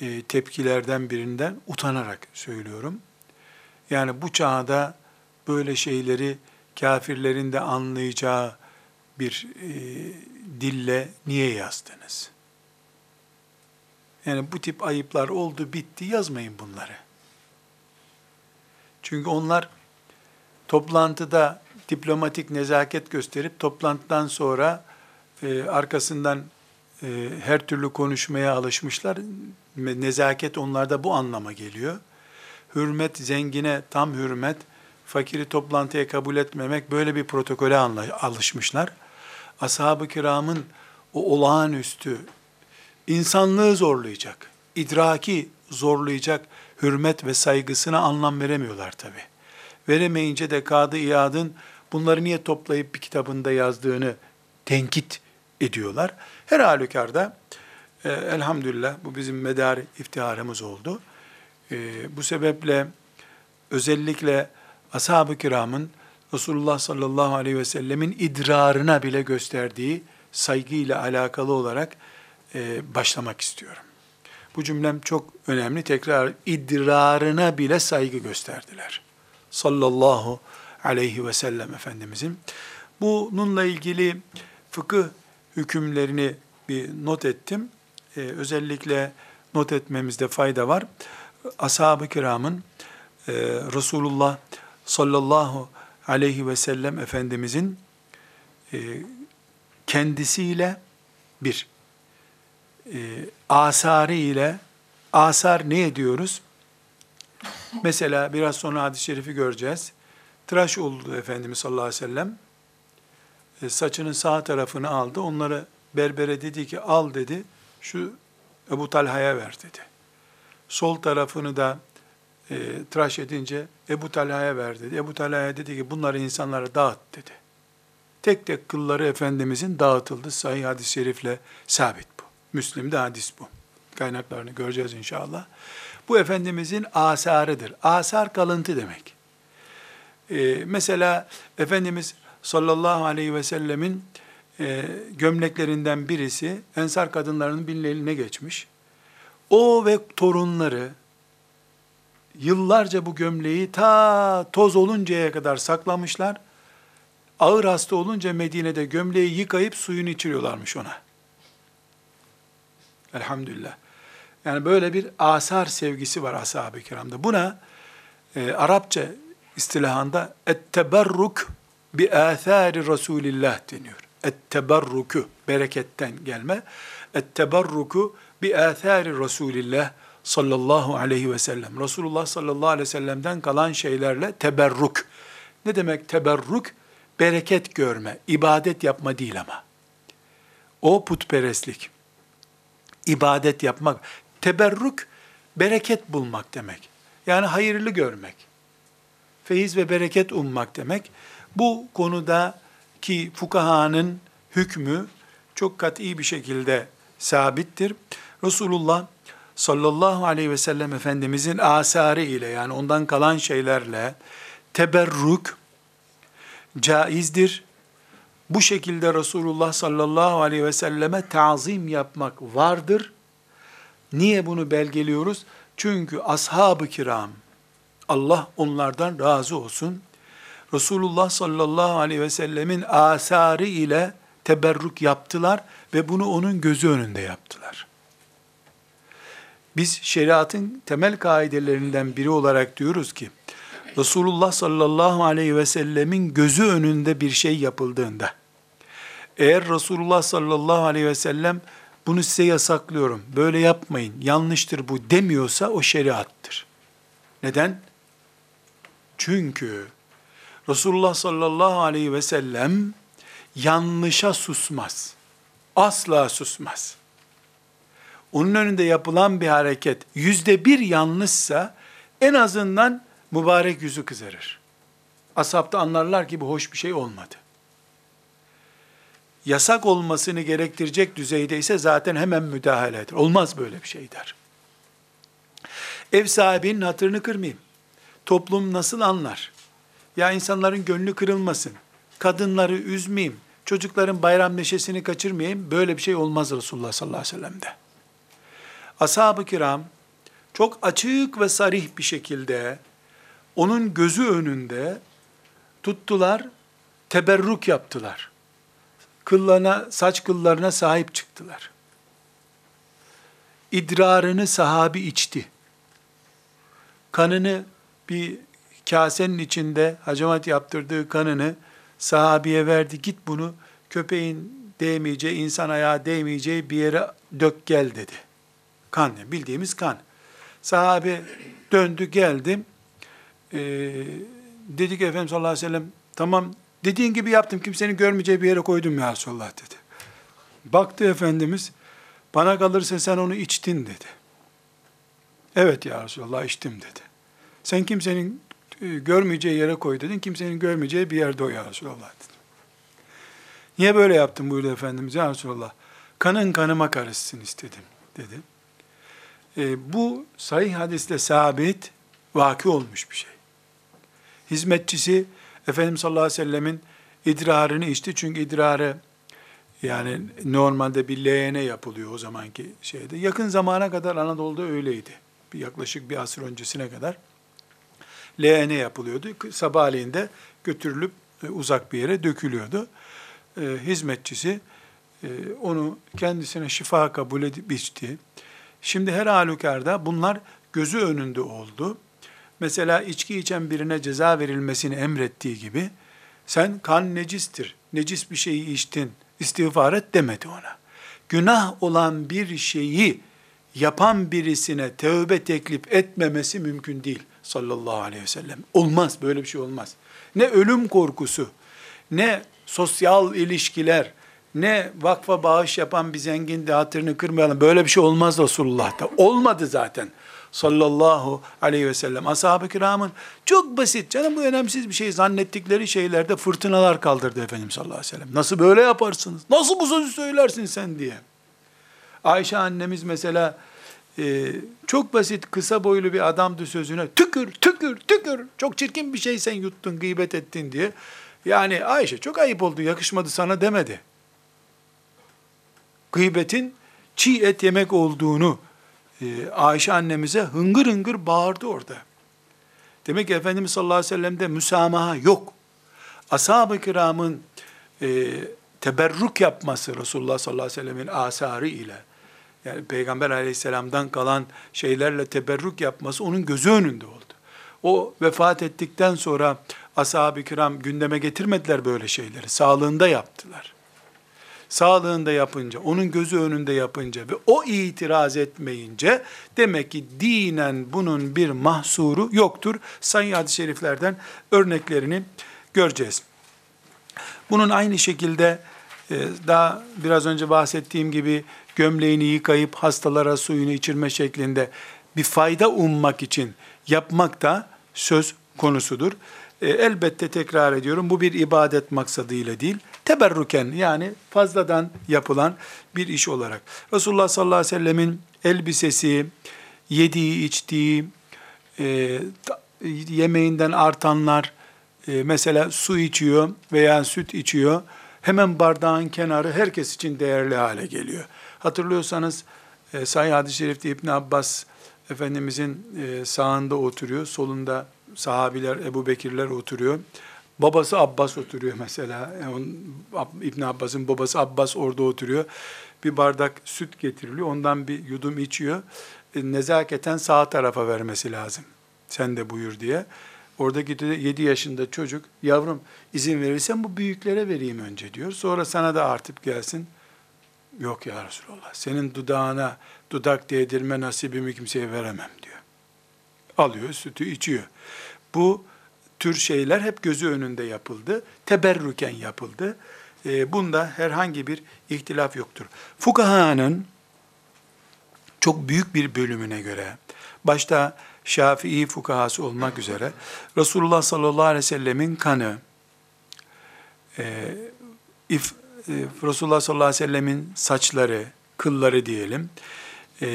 e, tepkilerden birinden utanarak söylüyorum. Yani bu çağda böyle şeyleri kafirlerin de anlayacağı bir e, dille niye yazdınız? Yani bu tip ayıplar oldu bitti yazmayın bunları. Çünkü onlar toplantıda diplomatik nezaket gösterip toplantıdan sonra e, arkasından e, her türlü konuşmaya alışmışlar. Nezaket onlarda bu anlama geliyor. Hürmet zengine tam hürmet, fakiri toplantıya kabul etmemek böyle bir protokole alışmışlar. Ashab-ı kiramın o olağanüstü insanlığı zorlayacak, idraki zorlayacak hürmet ve saygısına anlam veremiyorlar tabi. Veremeyince de Kadı İyad'ın bunları niye toplayıp bir kitabında yazdığını tenkit ediyorlar. Her halükarda e, elhamdülillah bu bizim medar iftiharımız oldu. E, bu sebeple özellikle ashab-ı kiramın Resulullah sallallahu aleyhi ve sellemin idrarına bile gösterdiği saygıyla alakalı olarak e, başlamak istiyorum. Bu cümlem çok önemli. Tekrar idrarına bile saygı gösterdiler. Sallallahu aleyhi ve sellem Efendimizin. Bununla ilgili fıkıh hükümlerini bir not ettim. Ee, özellikle not etmemizde fayda var. Ashab-ı kiramın e, Resulullah sallallahu aleyhi ve sellem Efendimizin e, kendisiyle bir, e, asarı ile, asar ne ediyoruz? Mesela biraz sonra hadis-i şerifi göreceğiz. Tıraş oldu Efendimiz sallallahu aleyhi ve sellem. E, saçının sağ tarafını aldı. Onları berbere dedi ki al dedi. Şu Ebu Talha'ya ver dedi. Sol tarafını da e, tıraş edince Ebu Talha'ya ver dedi. Ebu Talha'ya dedi ki bunları insanlara dağıt dedi. Tek tek kılları Efendimizin dağıtıldı. Sahih hadis-i şerifle sabit bu. Müslim'de hadis bu. Kaynaklarını göreceğiz inşallah. Bu Efendimizin asarıdır. Asar kalıntı demek. Ee, mesela Efendimiz sallallahu aleyhi ve sellemin e, gömleklerinden birisi ensar kadınlarının birinin eline geçmiş. O ve torunları yıllarca bu gömleği ta toz oluncaya kadar saklamışlar. Ağır hasta olunca Medine'de gömleği yıkayıp suyunu içiriyorlarmış ona. Elhamdülillah. Yani böyle bir asar sevgisi var ashab-ı kiramda. Buna e, Arapça istilahında etteberruk bi athari Resulillah deniyor. Etteberruku bereketten gelme. Etteberruku bi athari Resulillah sallallahu aleyhi ve sellem. Resulullah sallallahu aleyhi ve sellem'den kalan şeylerle teberruk. Ne demek teberruk? Bereket görme, ibadet yapma değil ama. O putperestlik. İbadet yapmak. Teberruk, bereket bulmak demek. Yani hayırlı görmek. Feyiz ve bereket ummak demek. Bu konudaki fukahanın hükmü çok kat'i bir şekilde sabittir. Resulullah sallallahu aleyhi ve sellem Efendimizin asarı ile yani ondan kalan şeylerle teberrük caizdir. Bu şekilde Resulullah sallallahu aleyhi ve selleme tazim yapmak vardır. Niye bunu belgeliyoruz? Çünkü ashab-ı kiram, Allah onlardan razı olsun, Resulullah sallallahu aleyhi ve sellemin asarı ile teberrük yaptılar ve bunu onun gözü önünde yaptılar. Biz şeriatın temel kaidelerinden biri olarak diyoruz ki, Resulullah sallallahu aleyhi ve sellemin gözü önünde bir şey yapıldığında, eğer Resulullah sallallahu aleyhi ve sellem bunu size yasaklıyorum, böyle yapmayın, yanlıştır bu demiyorsa o şeriattır. Neden? Çünkü Resulullah sallallahu aleyhi ve sellem yanlışa susmaz. Asla susmaz. Onun önünde yapılan bir hareket yüzde bir yanlışsa en azından mübarek yüzü kızarır. Ashab da anlarlar ki bu hoş bir şey olmadı. Yasak olmasını gerektirecek düzeyde ise zaten hemen müdahale eder. Olmaz böyle bir şey der. Ev sahibinin hatırını kırmayayım. Toplum nasıl anlar? Ya insanların gönlü kırılmasın. Kadınları üzmeyeyim. Çocukların bayram neşesini kaçırmayayım. Böyle bir şey olmaz Resulullah sallallahu aleyhi ve sellem'de. Ashab-ı kiram çok açık ve sarih bir şekilde onun gözü önünde tuttular, teberruk yaptılar. Kıllarına, saç kıllarına sahip çıktılar. İdrarını sahabi içti. Kanını bir kasenin içinde hacamat yaptırdığı kanını sahabiye verdi. Git bunu köpeğin değmeyeceği, insan ayağı değmeyeceği bir yere dök gel dedi. Kan, bildiğimiz kan. Sahabe döndü geldi. Ee, dedi ki Efendimiz sallallahu aleyhi ve sellem, tamam dediğin gibi yaptım, kimsenin görmeyeceği bir yere koydum ya Resulullah dedi. Baktı Efendimiz, bana kalırsa sen onu içtin dedi. Evet ya Resulallah içtim dedi. Sen kimsenin e, görmeyeceği yere koy dedin, kimsenin görmeyeceği bir yerde o ya Resulallah dedi. Niye böyle yaptın buyurdu Efendimiz ya Resulallah? Kanın kanıma karışsın istedim dedi. E, bu sahih hadisle sabit, vaki olmuş bir şey. Hizmetçisi Efendimiz sallallahu aleyhi ve sellemin idrarını içti. Çünkü idrarı yani normalde bir leğene yapılıyor o zamanki şeyde. Yakın zamana kadar Anadolu'da öyleydi. Bir yaklaşık bir asır öncesine kadar leğene yapılıyordu. Sabahleyin de götürülüp e, uzak bir yere dökülüyordu. E, hizmetçisi e, onu kendisine şifa kabul edip içti. Şimdi her halükarda bunlar gözü önünde oldu. Mesela içki içen birine ceza verilmesini emrettiği gibi sen kan necistir, necis bir şeyi içtin, istiğfar et demedi ona. Günah olan bir şeyi yapan birisine tövbe teklif etmemesi mümkün değil sallallahu aleyhi ve sellem. Olmaz, böyle bir şey olmaz. Ne ölüm korkusu, ne sosyal ilişkiler, ne vakfa bağış yapan bir zengin de hatırını kırmayalım. Böyle bir şey olmaz Resulullah'ta. Olmadı zaten sallallahu aleyhi ve sellem. Ashab-ı kiramın çok basit, canım bu önemsiz bir şey zannettikleri şeylerde fırtınalar kaldırdı Efendimiz sallallahu aleyhi ve sellem. Nasıl böyle yaparsınız? Nasıl bu sözü söylersin sen diye. Ayşe annemiz mesela e, çok basit kısa boylu bir adamdı sözüne tükür tükür tükür çok çirkin bir şey sen yuttun gıybet ettin diye. Yani Ayşe çok ayıp oldu yakışmadı sana demedi. Gıybetin çiğ et yemek olduğunu e, Ayşe annemize hıngır hıngır bağırdı orada. Demek ki Efendimiz sallallahu aleyhi ve sellem'de müsamaha yok. Ashab-ı kiramın e, teberruk yapması Resulullah sallallahu aleyhi ve sellemin asarı ile yani Peygamber aleyhisselamdan kalan şeylerle teberruk yapması onun gözü önünde oldu. O vefat ettikten sonra ashab-ı kiram gündeme getirmediler böyle şeyleri. Sağlığında yaptılar sağlığında yapınca, onun gözü önünde yapınca ve o itiraz etmeyince demek ki dinen bunun bir mahsuru yoktur. Sayın hadis-i şeriflerden örneklerini göreceğiz. Bunun aynı şekilde e, daha biraz önce bahsettiğim gibi gömleğini yıkayıp hastalara suyunu içirme şeklinde bir fayda ummak için yapmak da söz konusudur. E, elbette tekrar ediyorum bu bir ibadet maksadıyla değil, teberruken yani fazladan yapılan bir iş olarak. Resulullah sallallahu aleyhi ve sellemin elbisesi, yediği, içtiği, e, yemeğinden artanlar, e, mesela su içiyor veya süt içiyor, hemen bardağın kenarı herkes için değerli hale geliyor. Hatırlıyorsanız e, Sahih Hadis-i Şerif'te İbn Abbas Efendimizin e, sağında oturuyor, solunda sahabiler, Ebu Bekirler oturuyor. Babası Abbas oturuyor mesela. Yani İbn Abbas'ın babası Abbas orada oturuyor. Bir bardak süt getiriliyor. Ondan bir yudum içiyor. E, nezaketen sağ tarafa vermesi lazım. Sen de buyur diye. Oradaki de 7 yaşında çocuk, yavrum izin verirsen bu büyüklere vereyim önce diyor. Sonra sana da artıp gelsin. Yok ya Resulallah, senin dudağına dudak değdirme nasibimi kimseye veremem diyor. Alıyor, sütü içiyor. Bu tür şeyler hep gözü önünde yapıldı. Teberrüken yapıldı. E, bunda herhangi bir ihtilaf yoktur. Fukahanın çok büyük bir bölümüne göre, başta Şafii fukahası olmak üzere, Resulullah sallallahu aleyhi ve sellemin kanı, e, if, Resulullah sallallahu aleyhi ve sellemin saçları, kılları diyelim, e,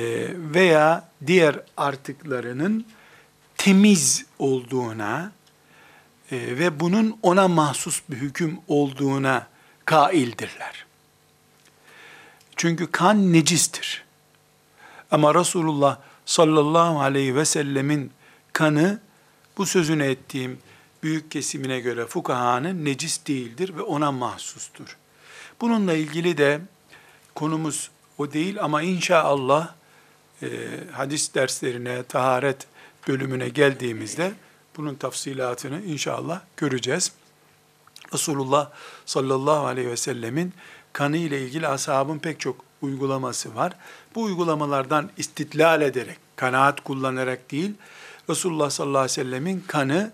veya diğer artıklarının temiz olduğuna e, ve bunun ona mahsus bir hüküm olduğuna kaildirler. Çünkü kan necistir. Ama Resulullah sallallahu aleyhi ve sellemin kanı bu sözünü ettiğim büyük kesimine göre fukahanın necis değildir ve ona mahsustur. Bununla ilgili de konumuz o değil ama inşallah e, hadis derslerine, taharet bölümüne geldiğimizde bunun tafsilatını inşallah göreceğiz. Resulullah sallallahu aleyhi ve sellemin kanı ile ilgili ashabın pek çok uygulaması var. Bu uygulamalardan istitlal ederek, kanaat kullanarak değil, Resulullah sallallahu aleyhi ve sellemin kanı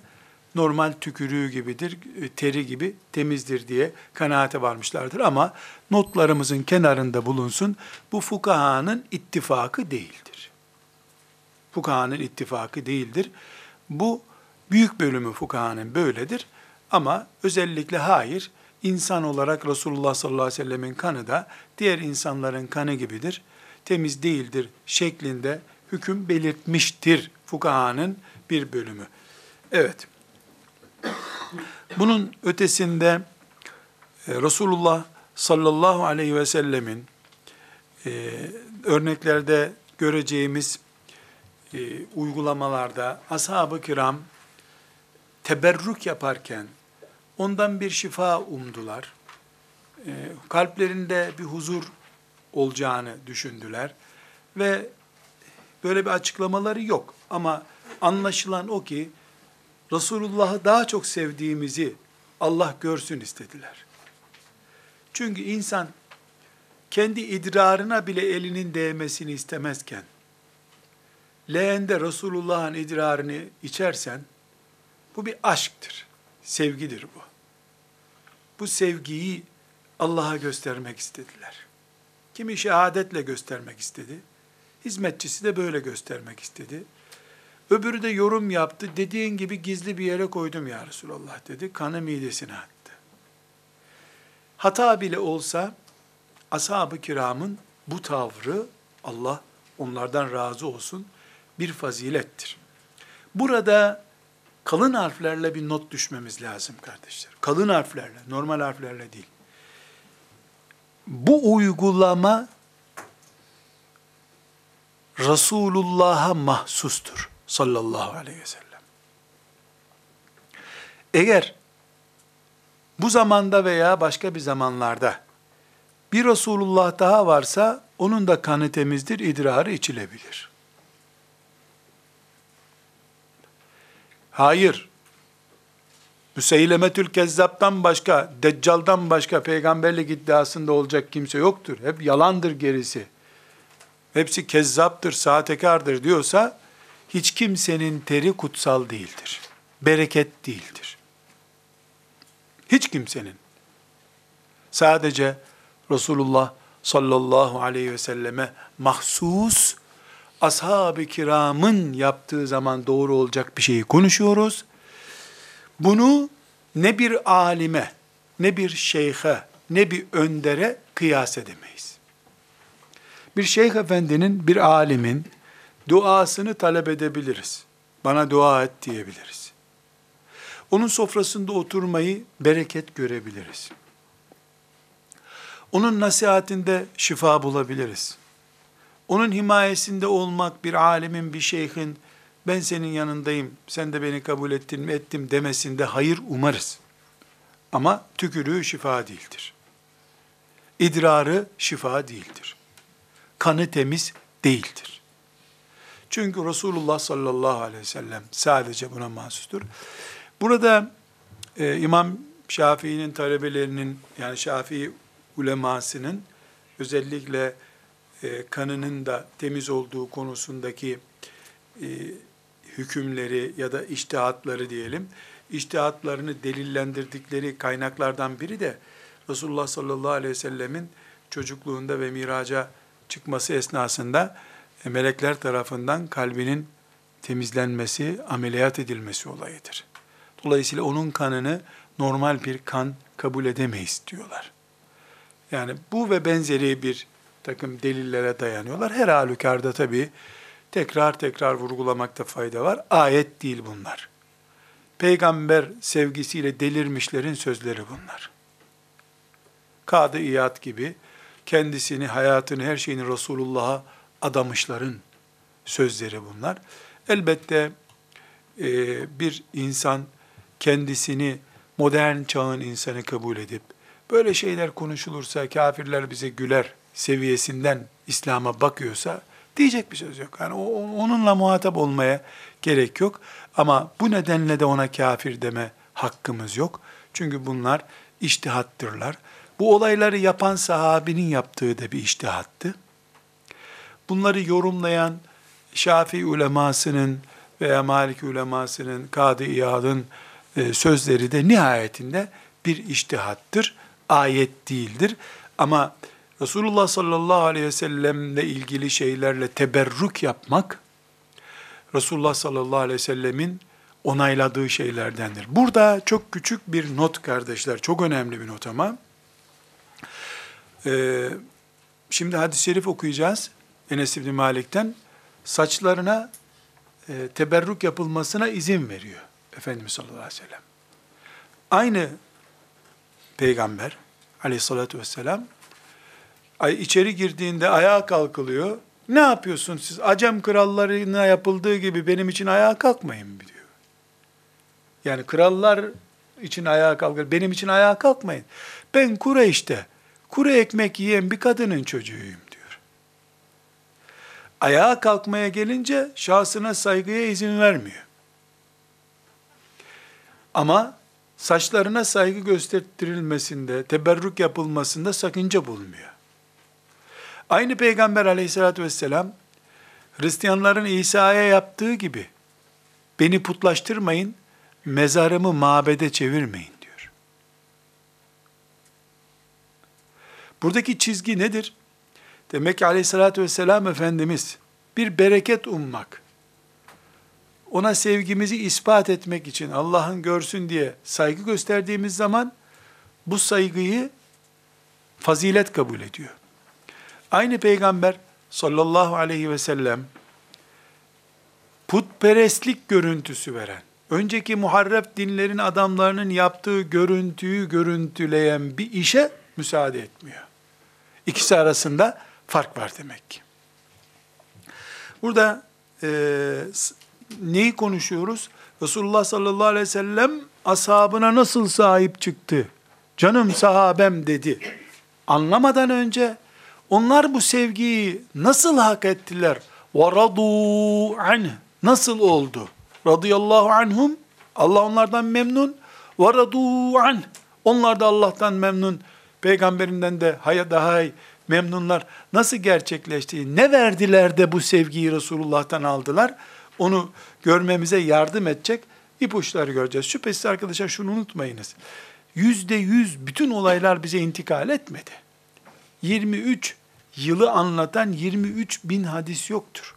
normal tükürüğü gibidir, teri gibi temizdir diye kanaate varmışlardır. Ama notlarımızın kenarında bulunsun, bu fukahanın ittifakı değildir. Fukahanın ittifakı değildir. Bu büyük bölümü fukahanın böyledir. Ama özellikle hayır, insan olarak Resulullah sallallahu aleyhi ve sellemin kanı da diğer insanların kanı gibidir. Temiz değildir şeklinde hüküm belirtmiştir fukahanın bir bölümü. Evet. Bunun ötesinde e, Resulullah sallallahu aleyhi ve sellemin e, örneklerde göreceğimiz e, uygulamalarda ashab-ı kiram teberrük yaparken ondan bir şifa umdular. E, kalplerinde bir huzur olacağını düşündüler ve böyle bir açıklamaları yok ama anlaşılan o ki Resulullah'ı daha çok sevdiğimizi Allah görsün istediler. Çünkü insan kendi idrarına bile elinin değmesini istemezken, leğende Resulullah'ın idrarını içersen, bu bir aşktır, sevgidir bu. Bu sevgiyi Allah'a göstermek istediler. Kimi şehadetle göstermek istedi, hizmetçisi de böyle göstermek istedi. Öbürü de yorum yaptı. Dediğin gibi gizli bir yere koydum ya Resulallah dedi. Kanı midesine attı. Hata bile olsa ashab-ı kiramın bu tavrı Allah onlardan razı olsun bir fazilettir. Burada kalın harflerle bir not düşmemiz lazım kardeşler. Kalın harflerle, normal harflerle değil. Bu uygulama Resulullah'a mahsustur sallallahu aleyhi ve sellem. Eğer bu zamanda veya başka bir zamanlarda bir Resulullah daha varsa onun da kanı temizdir, idrarı içilebilir. Hayır. Müseylemetül Kezzap'tan başka, Deccal'dan başka peygamberlik iddiasında olacak kimse yoktur. Hep yalandır gerisi. Hepsi kezzaptır, sahtekardır diyorsa hiç kimsenin teri kutsal değildir. Bereket değildir. Hiç kimsenin. Sadece Resulullah sallallahu aleyhi ve selleme mahsus ashab-ı kiramın yaptığı zaman doğru olacak bir şeyi konuşuyoruz. Bunu ne bir alime, ne bir şeyhe, ne bir öndere kıyas edemeyiz. Bir şeyh efendinin, bir alimin duasını talep edebiliriz. Bana dua et diyebiliriz. Onun sofrasında oturmayı bereket görebiliriz. Onun nasihatinde şifa bulabiliriz. Onun himayesinde olmak bir alimin, bir şeyhin, ben senin yanındayım, sen de beni kabul ettin mi ettim demesinde hayır umarız. Ama tükürüğü şifa değildir. İdrarı şifa değildir. Kanı temiz değildir. Çünkü Resulullah sallallahu aleyhi ve sellem sadece buna mahsustur. Burada e, İmam Şafii'nin talebelerinin yani Şafii ulemasının özellikle e, kanının da temiz olduğu konusundaki e, hükümleri ya da iştihatları diyelim, iştihatlarını delillendirdikleri kaynaklardan biri de Resulullah sallallahu aleyhi ve sellemin çocukluğunda ve miraca çıkması esnasında melekler tarafından kalbinin temizlenmesi, ameliyat edilmesi olayıdır. Dolayısıyla onun kanını normal bir kan kabul edemeyiz diyorlar. Yani bu ve benzeri bir takım delillere dayanıyorlar. Her halükarda tabii tekrar tekrar vurgulamakta fayda var. Ayet değil bunlar. Peygamber sevgisiyle delirmişlerin sözleri bunlar. Kadı İyad gibi kendisini, hayatını, her şeyini Resulullah'a adamışların sözleri bunlar. Elbette e, bir insan kendisini modern çağın insanı kabul edip, böyle şeyler konuşulursa kafirler bize güler seviyesinden İslam'a bakıyorsa, diyecek bir söz yok. Yani onunla muhatap olmaya gerek yok. Ama bu nedenle de ona kafir deme hakkımız yok. Çünkü bunlar iştihattırlar. Bu olayları yapan sahabinin yaptığı da bir iştihattı. Bunları yorumlayan Şafii ulemasının veya Malik ulemasının, Kadı İyad'ın e, sözleri de nihayetinde bir iştihattır, ayet değildir. Ama Resulullah sallallahu aleyhi ve sellemle ilgili şeylerle teberrük yapmak, Resulullah sallallahu aleyhi ve sellemin onayladığı şeylerdendir. Burada çok küçük bir not kardeşler, çok önemli bir not ama. Ee, şimdi hadis-i şerif okuyacağız Enes İbni Malik'ten. Saçlarına e, teberrük yapılmasına izin veriyor Efendimiz sallallahu aleyhi ve sellem. Aynı peygamber aleyhissalatü vesselam ay içeri girdiğinde ayağa kalkılıyor. Ne yapıyorsun siz? Acem krallarına yapıldığı gibi benim için ayağa kalkmayın diyor. Yani krallar için ayağa kalkar. Benim için ayağa kalkmayın. Ben Kureyş'te kuru ekmek yiyen bir kadının çocuğuyum. Ayağa kalkmaya gelince şahsına saygıya izin vermiyor. Ama saçlarına saygı göstertirilmesinde, teberrük yapılmasında sakınca bulmuyor. Aynı Peygamber aleyhissalatü vesselam, Hristiyanların İsa'ya yaptığı gibi, beni putlaştırmayın, mezarımı mabede çevirmeyin diyor. Buradaki çizgi nedir? Demek ki aleyhissalatü vesselam Efendimiz, bir bereket ummak, ona sevgimizi ispat etmek için Allah'ın görsün diye saygı gösterdiğimiz zaman bu saygıyı fazilet kabul ediyor. Aynı peygamber sallallahu aleyhi ve sellem putperestlik görüntüsü veren, önceki muharref dinlerin adamlarının yaptığı görüntüyü görüntüleyen bir işe müsaade etmiyor. İkisi arasında fark var demek ki. Burada e, neyi konuşuyoruz? Resulullah sallallahu aleyhi ve sellem ashabına nasıl sahip çıktı? Canım sahabem dedi. Anlamadan önce onlar bu sevgiyi nasıl hak ettiler? وَرَضُوا عَنْهِ Nasıl oldu? Radıyallahu anhum. Allah onlardan memnun. وَرَضُوا عَنْهِ Onlar da Allah'tan memnun. Peygamberinden de haya daha memnunlar. Nasıl gerçekleşti? Ne verdiler de bu sevgiyi Resulullah'tan aldılar? Onu görmemize yardım edecek ipuçları göreceğiz. Şüphesiz arkadaşlar şunu unutmayınız. Yüzde yüz bütün olaylar bize intikal etmedi. 23 yılı anlatan 23 bin hadis yoktur.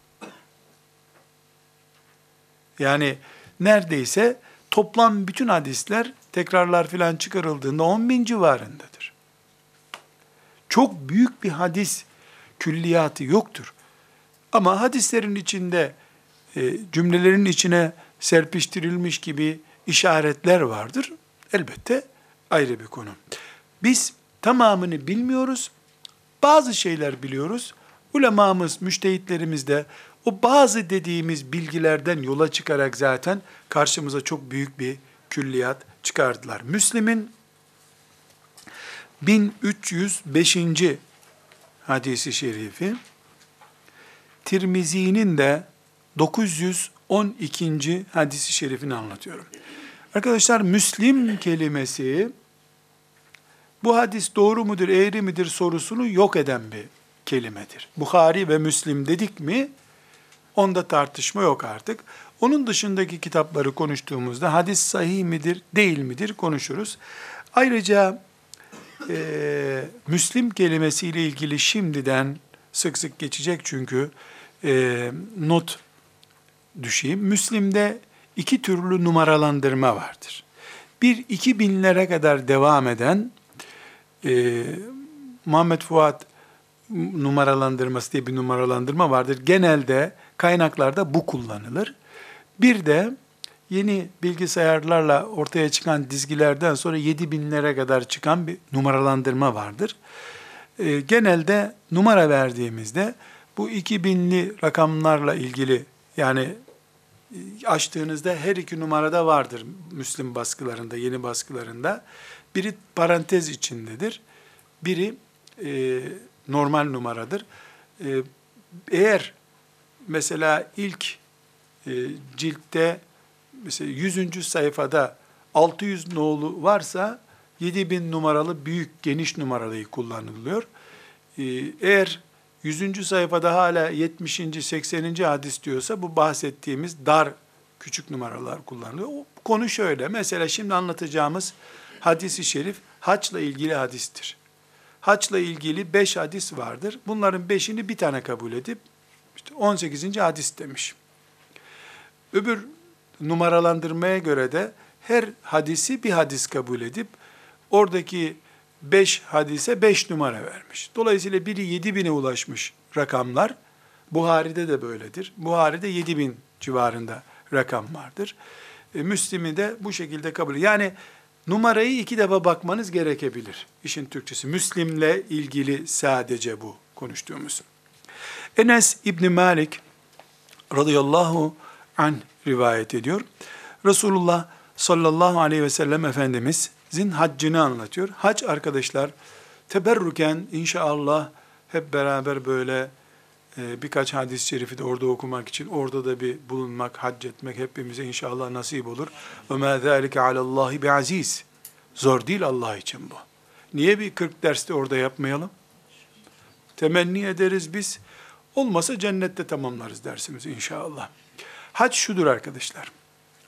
Yani neredeyse toplam bütün hadisler tekrarlar filan çıkarıldığında 10 bin civarındadır. Çok büyük bir hadis külliyatı yoktur. Ama hadislerin içinde e, cümlelerin içine serpiştirilmiş gibi işaretler vardır. Elbette ayrı bir konu. Biz tamamını bilmiyoruz. Bazı şeyler biliyoruz. Ulemamız, müştehitlerimiz de o bazı dediğimiz bilgilerden yola çıkarak zaten karşımıza çok büyük bir külliyat çıkardılar. Müslim'in 1305. hadisi şerifi, Tirmizi'nin de 912. hadisi şerifini anlatıyorum. Arkadaşlar Müslim kelimesi bu hadis doğru mudur, eğri midir sorusunu yok eden bir kelimedir. Bukhari ve Müslim dedik mi onda tartışma yok artık. Onun dışındaki kitapları konuştuğumuzda hadis sahih midir, değil midir konuşuruz. Ayrıca e, Müslim kelimesiyle ilgili şimdiden sık sık geçecek çünkü e, not düşeyim. Müslim'de iki türlü numaralandırma vardır. Bir iki binlere kadar devam eden e, Muhammed Fuat numaralandırması diye bir numaralandırma vardır. Genelde kaynaklarda bu kullanılır. Bir de yeni bilgisayarlarla ortaya çıkan dizgilerden sonra 7 binlere kadar çıkan bir numaralandırma vardır. E, genelde numara verdiğimizde bu 2000'li rakamlarla ilgili yani e, açtığınızda her iki numarada vardır Müslim baskılarında, yeni baskılarında. Biri parantez içindedir. Biri e, normal numaradır. E, eğer mesela ilk e, ciltte mesela 100. sayfada 600 nolu varsa 7000 numaralı büyük geniş numaralıyı kullanılıyor. E, eğer 100. sayfada hala 70. 80. hadis diyorsa bu bahsettiğimiz dar küçük numaralar kullanılıyor. O konu şöyle. Mesela şimdi anlatacağımız hadisi şerif haçla ilgili hadistir. Haçla ilgili beş hadis vardır. Bunların beşini bir tane kabul edip işte 18. hadis demiş. Öbür numaralandırmaya göre de her hadisi bir hadis kabul edip oradaki beş hadise beş numara vermiş. Dolayısıyla biri yedi bine ulaşmış rakamlar. Buhari'de de böyledir. Buhari'de yedi bin civarında rakam vardır. E, Müslim'i de bu şekilde kabul Yani numarayı iki defa bakmanız gerekebilir. İşin Türkçesi. Müslim'le ilgili sadece bu konuştuğumuz. Enes İbni Malik radıyallahu an rivayet ediyor. Resulullah sallallahu aleyhi ve sellem Efendimizin haccını anlatıyor. Hac arkadaşlar teberruken inşallah hep beraber böyle e, birkaç hadis-i şerifi de orada okumak için orada da bir bulunmak, hac etmek hepimize inşallah nasip olur. Ve mâ zâlike alallâhi bi aziz. Zor değil Allah için bu. Niye bir 40 derste orada yapmayalım? Temenni ederiz biz. Olmasa cennette tamamlarız dersimizi inşallah. Hac şudur arkadaşlar.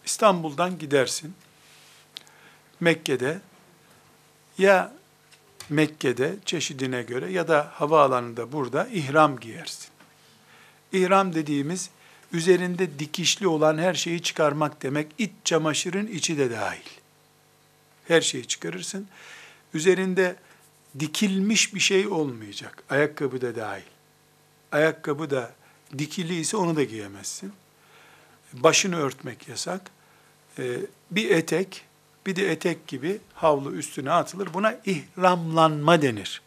İstanbul'dan gidersin. Mekke'de ya Mekke'de çeşidine göre ya da havaalanında burada ihram giyersin. İhram dediğimiz üzerinde dikişli olan her şeyi çıkarmak demek. İç çamaşırın içi de dahil. Her şeyi çıkarırsın. Üzerinde dikilmiş bir şey olmayacak. Ayakkabı da dahil. Ayakkabı da dikili ise onu da giyemezsin. Başını örtmek yasak. Ee, bir etek, bir de etek gibi havlu üstüne atılır. Buna ihramlanma denir.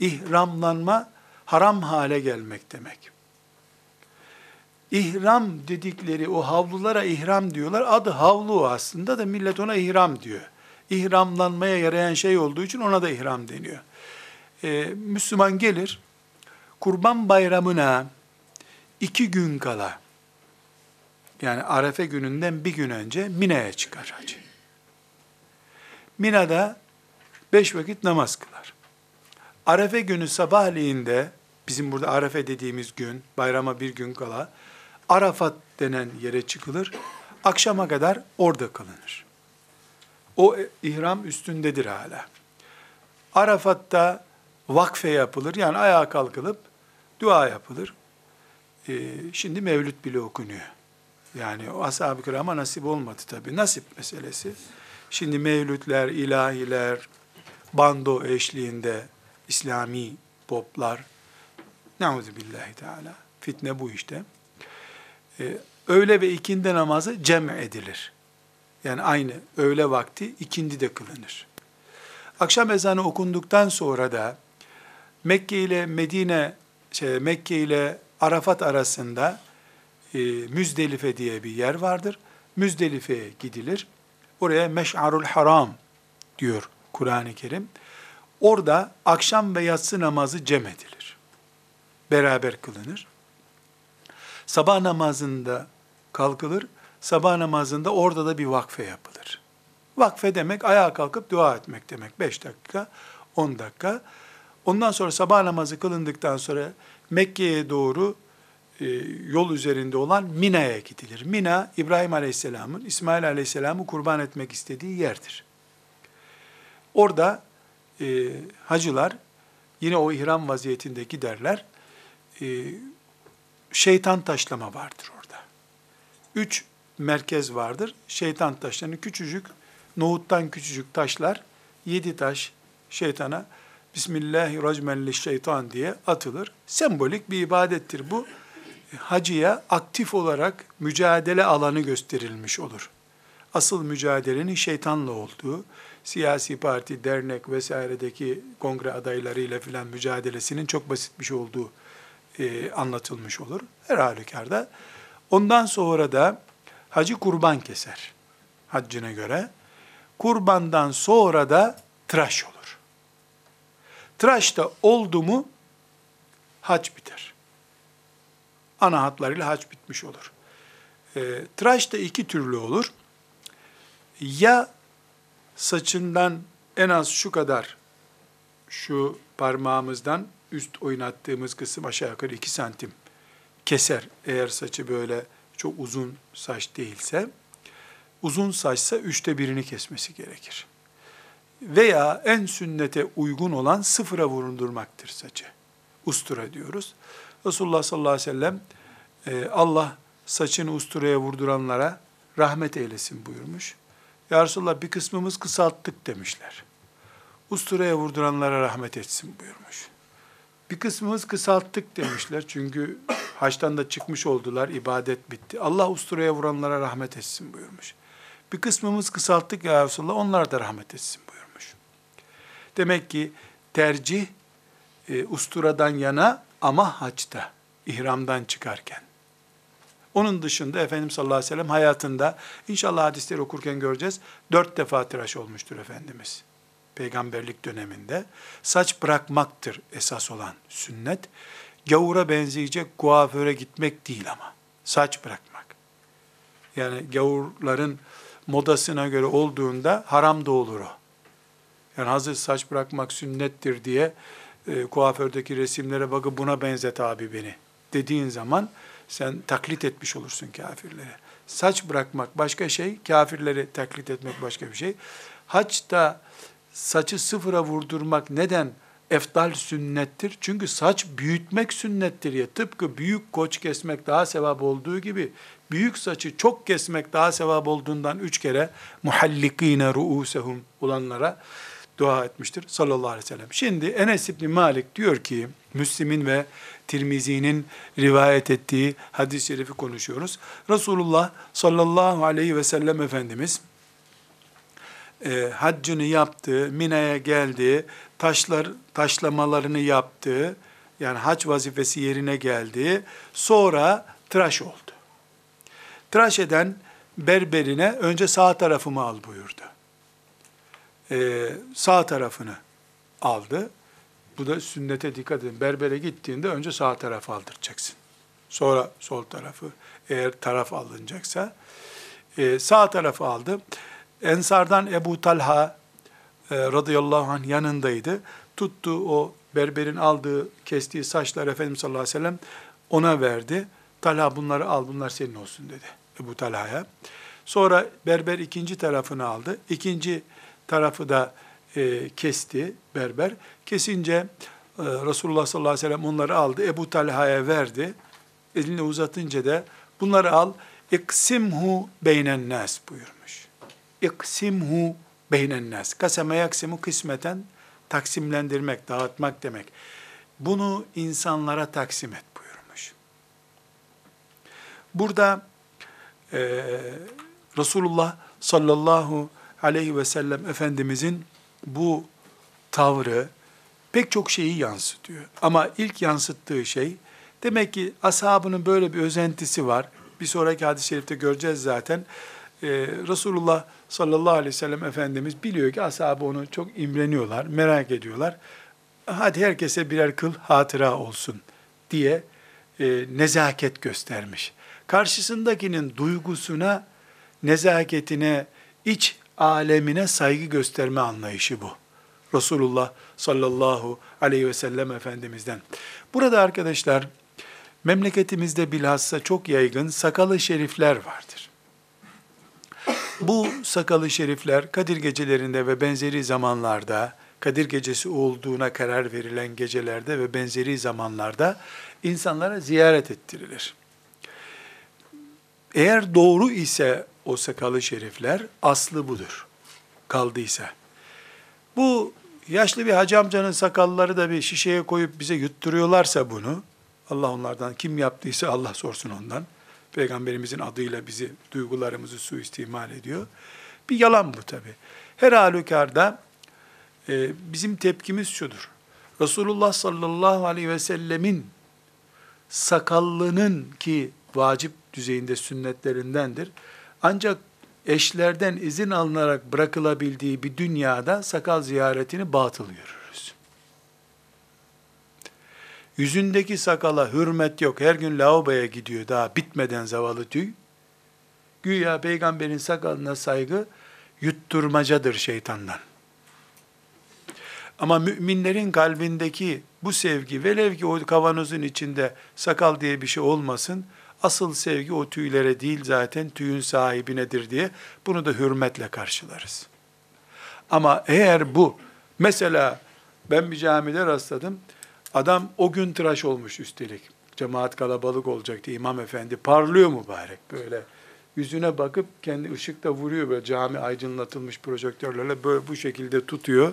İhramlanma haram hale gelmek demek. İhram dedikleri o havlulara ihram diyorlar. Adı havlu aslında da millet ona ihram diyor. İhramlanmaya yarayan şey olduğu için ona da ihram deniyor. Ee, Müslüman gelir, kurban bayramına iki gün kala, yani Arefe gününden bir gün önce Mina'ya çıkar hacı. Mina'da beş vakit namaz kılar. Arefe günü sabahleyiğinde, bizim burada Arefe dediğimiz gün, bayrama bir gün kala, Arafat denen yere çıkılır. Akşama kadar orada kalınır. O ihram üstündedir hala. Arafat'ta vakfe yapılır. Yani ayağa kalkılıp dua yapılır. Ee, şimdi mevlüt bile okunuyor. Yani o ashab-ı kirama nasip olmadı tabii. Nasip meselesi. Şimdi mevlütler, ilahiler, bando eşliğinde İslami poplar. Nauzu billahi teala. Fitne bu işte. Ee, öğle ve ikindi namazı cem edilir. Yani aynı öğle vakti ikindi de kılınır. Akşam ezanı okunduktan sonra da Mekke ile Medine, şey, Mekke ile Arafat arasında e, Müzdelife diye bir yer vardır. Müzdelife'ye gidilir. Oraya Meş'arul Haram diyor Kur'an-ı Kerim. Orada akşam ve yatsı namazı cem edilir. Beraber kılınır. Sabah namazında kalkılır. Sabah namazında orada da bir vakfe yapılır. Vakfe demek ayağa kalkıp dua etmek demek. 5 dakika, 10 dakika. Ondan sonra sabah namazı kılındıktan sonra Mekke'ye doğru yol üzerinde olan Mina'ya gidilir. Mina, İbrahim Aleyhisselam'ın, İsmail Aleyhisselam'ı kurban etmek istediği yerdir. Orada e, hacılar yine o ihram vaziyetinde giderler. E, şeytan taşlama vardır orada. Üç merkez vardır. Şeytan taşlarını küçücük, nohuttan küçücük taşlar, yedi taş şeytana Bismillahirrahmanirrahim şeytan diye atılır. Sembolik bir ibadettir bu. Hacıya aktif olarak mücadele alanı gösterilmiş olur. Asıl mücadelenin şeytanla olduğu, siyasi parti, dernek vesairedeki kongre adaylarıyla filan mücadelesinin çok basit bir şey olduğu e, anlatılmış olur. Her halükarda. Ondan sonra da hacı kurban keser. Haccına göre. Kurbandan sonra da tıraş olur. Tıraş da oldu mu hac biter. Ana hatlarıyla hac bitmiş olur. E, tıraş da iki türlü olur. Ya saçından en az şu kadar şu parmağımızdan üst oynattığımız kısım aşağı yukarı 2 santim keser. Eğer saçı böyle çok uzun saç değilse, uzun saçsa üçte birini kesmesi gerekir. Veya en sünnete uygun olan sıfıra vurundurmaktır saçı. Ustura diyoruz. Resulullah sallallahu aleyhi ve sellem e, Allah saçını usturaya vurduranlara rahmet eylesin buyurmuş. Ya Resulullah bir kısmımız kısalttık demişler. Usturaya vurduranlara rahmet etsin buyurmuş. Bir kısmımız kısalttık demişler çünkü haçtan da çıkmış oldular, ibadet bitti. Allah usturaya vuranlara rahmet etsin buyurmuş. Bir kısmımız kısalttık ya Resulallah, onlar da rahmet etsin buyurmuş. Demek ki tercih e, usturadan yana ama haçta, ihramdan çıkarken. Onun dışında Efendimiz sallallahu aleyhi ve sellem hayatında, inşallah hadisleri okurken göreceğiz, dört defa tıraş olmuştur Efendimiz peygamberlik döneminde saç bırakmaktır esas olan sünnet. Gavura benzeyecek kuaföre gitmek değil ama. Saç bırakmak. Yani gavurların modasına göre olduğunda haram da olur o. Yani hazır saç bırakmak sünnettir diye e, kuafördeki resimlere bakıp buna benzet abi beni dediğin zaman sen taklit etmiş olursun kafirlere. Saç bırakmak başka şey, kafirleri taklit etmek başka bir şey. Haçta saçı sıfıra vurdurmak neden efdal sünnettir? Çünkü saç büyütmek sünnettir ya. Tıpkı büyük koç kesmek daha sevap olduğu gibi büyük saçı çok kesmek daha sevap olduğundan üç kere muhallikine ruusehum olanlara dua etmiştir sallallahu aleyhi ve sellem. Şimdi Enes İbni Malik diyor ki Müslim'in ve Tirmizi'nin rivayet ettiği hadis-i şerifi konuşuyoruz. Resulullah sallallahu aleyhi ve sellem Efendimiz e, haccını yaptı, Mina'ya geldi, taşlar taşlamalarını yaptı. Yani hac vazifesi yerine geldi. Sonra tıraş oldu. Tıraş eden berberine önce sağ tarafımı al buyurdu. Ee, sağ tarafını aldı. Bu da sünnete dikkat edin. Berbere gittiğinde önce sağ tarafı aldıracaksın. Sonra sol tarafı. Eğer taraf alınacaksa. Ee, sağ tarafı aldı. Ensardan Ebu Talha e, radıyallahu anh yanındaydı. Tuttu o berberin aldığı, kestiği saçlar Efendimiz sallallahu aleyhi ve sellem ona verdi. Talha bunları al, bunlar senin olsun dedi Ebu Talha'ya. Sonra berber ikinci tarafını aldı. İkinci tarafı da e, kesti berber. Kesince e, Resulullah sallallahu aleyhi ve sellem onları aldı. Ebu Talha'ya verdi. Elini uzatınca da bunları al, İksimhu beynen nas buyurmuş. İksimhu beynen nas. Kaseme yaksimu kısmeten taksimlendirmek, dağıtmak demek. Bunu insanlara taksim et buyurmuş. Burada e, Resulullah sallallahu aleyhi ve sellem Efendimizin bu tavrı pek çok şeyi yansıtıyor. Ama ilk yansıttığı şey, demek ki ashabının böyle bir özentisi var. Bir sonraki hadis-i şerifte göreceğiz zaten. Ee, Resulullah sallallahu aleyhi ve sellem Efendimiz biliyor ki ashabı onu çok imreniyorlar, merak ediyorlar. Hadi herkese birer kıl hatıra olsun diye e, nezaket göstermiş. Karşısındakinin duygusuna, nezaketine, iç alemine saygı gösterme anlayışı bu. Resulullah sallallahu aleyhi ve sellem Efendimiz'den. Burada arkadaşlar memleketimizde bilhassa çok yaygın sakalı şerifler vardır. Bu sakalı şerifler Kadir gecelerinde ve benzeri zamanlarda, Kadir gecesi olduğuna karar verilen gecelerde ve benzeri zamanlarda insanlara ziyaret ettirilir. Eğer doğru ise o sakalı şerifler aslı budur. Kaldıysa. Bu yaşlı bir hacı amcanın sakalları da bir şişeye koyup bize yutturuyorlarsa bunu, Allah onlardan kim yaptıysa Allah sorsun ondan. Peygamberimizin adıyla bizi, duygularımızı suistimal ediyor. Bir yalan bu tabi. Her halükarda e, bizim tepkimiz şudur. Resulullah sallallahu aleyhi ve sellemin sakallının ki vacip düzeyinde sünnetlerindendir. Ancak eşlerden izin alınarak bırakılabildiği bir dünyada sakal ziyaretini batıl görürüz. Yüzündeki sakala hürmet yok. Her gün lavaboya gidiyor daha bitmeden zavallı tüy. Güya peygamberin sakalına saygı yutturmacadır şeytandan. Ama müminlerin kalbindeki bu sevgi, velev ki o kavanozun içinde sakal diye bir şey olmasın, asıl sevgi o tüylere değil zaten tüyün sahibinedir diye bunu da hürmetle karşılarız. Ama eğer bu, mesela ben bir camide rastladım, adam o gün tıraş olmuş üstelik. Cemaat kalabalık olacak diye imam efendi parlıyor mübarek böyle. Yüzüne bakıp kendi ışıkta vuruyor böyle cami aydınlatılmış projektörlerle böyle bu şekilde tutuyor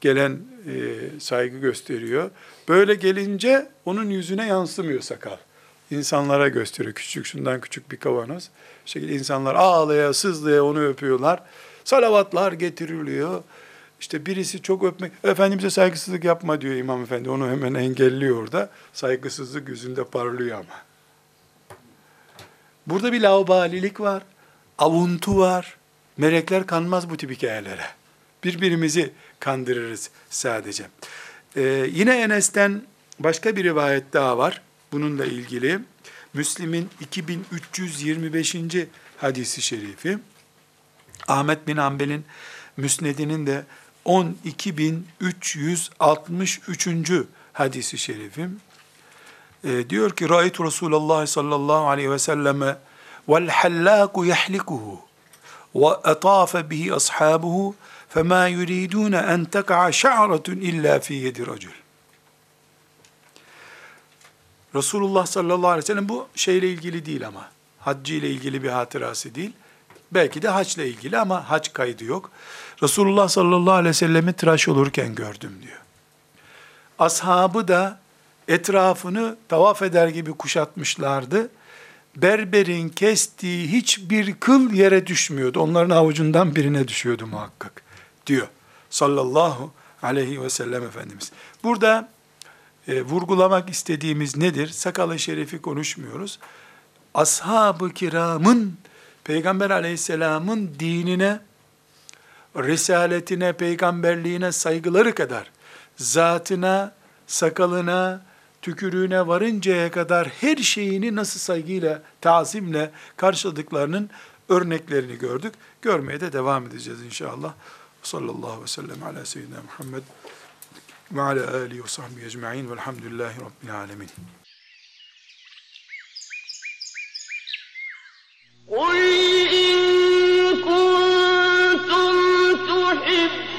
gelen e, saygı gösteriyor. Böyle gelince onun yüzüne yansımıyor sakal. İnsanlara gösteriyor. Küçük şundan küçük bir kavanoz. Bu şekilde insanlar ağlaya sızlaya onu öpüyorlar. Salavatlar getiriliyor. İşte birisi çok öpmek, Efendimiz'e saygısızlık yapma diyor İmam Efendi. Onu hemen engelliyor orada. Saygısızlık yüzünde parlıyor ama. Burada bir laubalilik var. Avuntu var. Melekler kanmaz bu tip hikayelere. Birbirimizi kandırırız sadece. Ee, yine Enes'ten başka bir rivayet daha var bununla ilgili Müslim'in 2325. hadisi şerifi, Ahmet bin Ambel'in Müsned'inin de 12363. hadisi şerifim. E, ee, diyor ki Ra'it Resulullah sallallahu aleyhi ve selleme vel hallaku yahlikuhu ve etafe bihi ashabuhu fema yuridun en tek'a şa'ratun illa fi yedi racul. Resulullah sallallahu aleyhi ve sellem bu şeyle ilgili değil ama. Haccı ile ilgili bir hatırası değil. Belki de haçla ilgili ama hac kaydı yok. Resulullah sallallahu aleyhi ve sellemi tıraş olurken gördüm diyor. Ashabı da etrafını tavaf eder gibi kuşatmışlardı. Berberin kestiği hiçbir kıl yere düşmüyordu. Onların avucundan birine düşüyordu muhakkak diyor sallallahu aleyhi ve sellem Efendimiz. Burada e, vurgulamak istediğimiz nedir? Sakalı şerifi konuşmuyoruz. Ashab-ı kiramın Peygamber aleyhisselamın dinine, risaletine, peygamberliğine saygıları kadar zatına, sakalına, tükürüğüne varıncaya kadar her şeyini nasıl saygıyla, tazimle karşıladıklarının örneklerini gördük. Görmeye de devam edeceğiz inşallah. Sallallahu aleyhi ve sellem ala seyyidina Muhammed ve ala alihi ve sahbihi ecma'in velhamdülillahi rabbil alemin. قل إن كنتم تحبون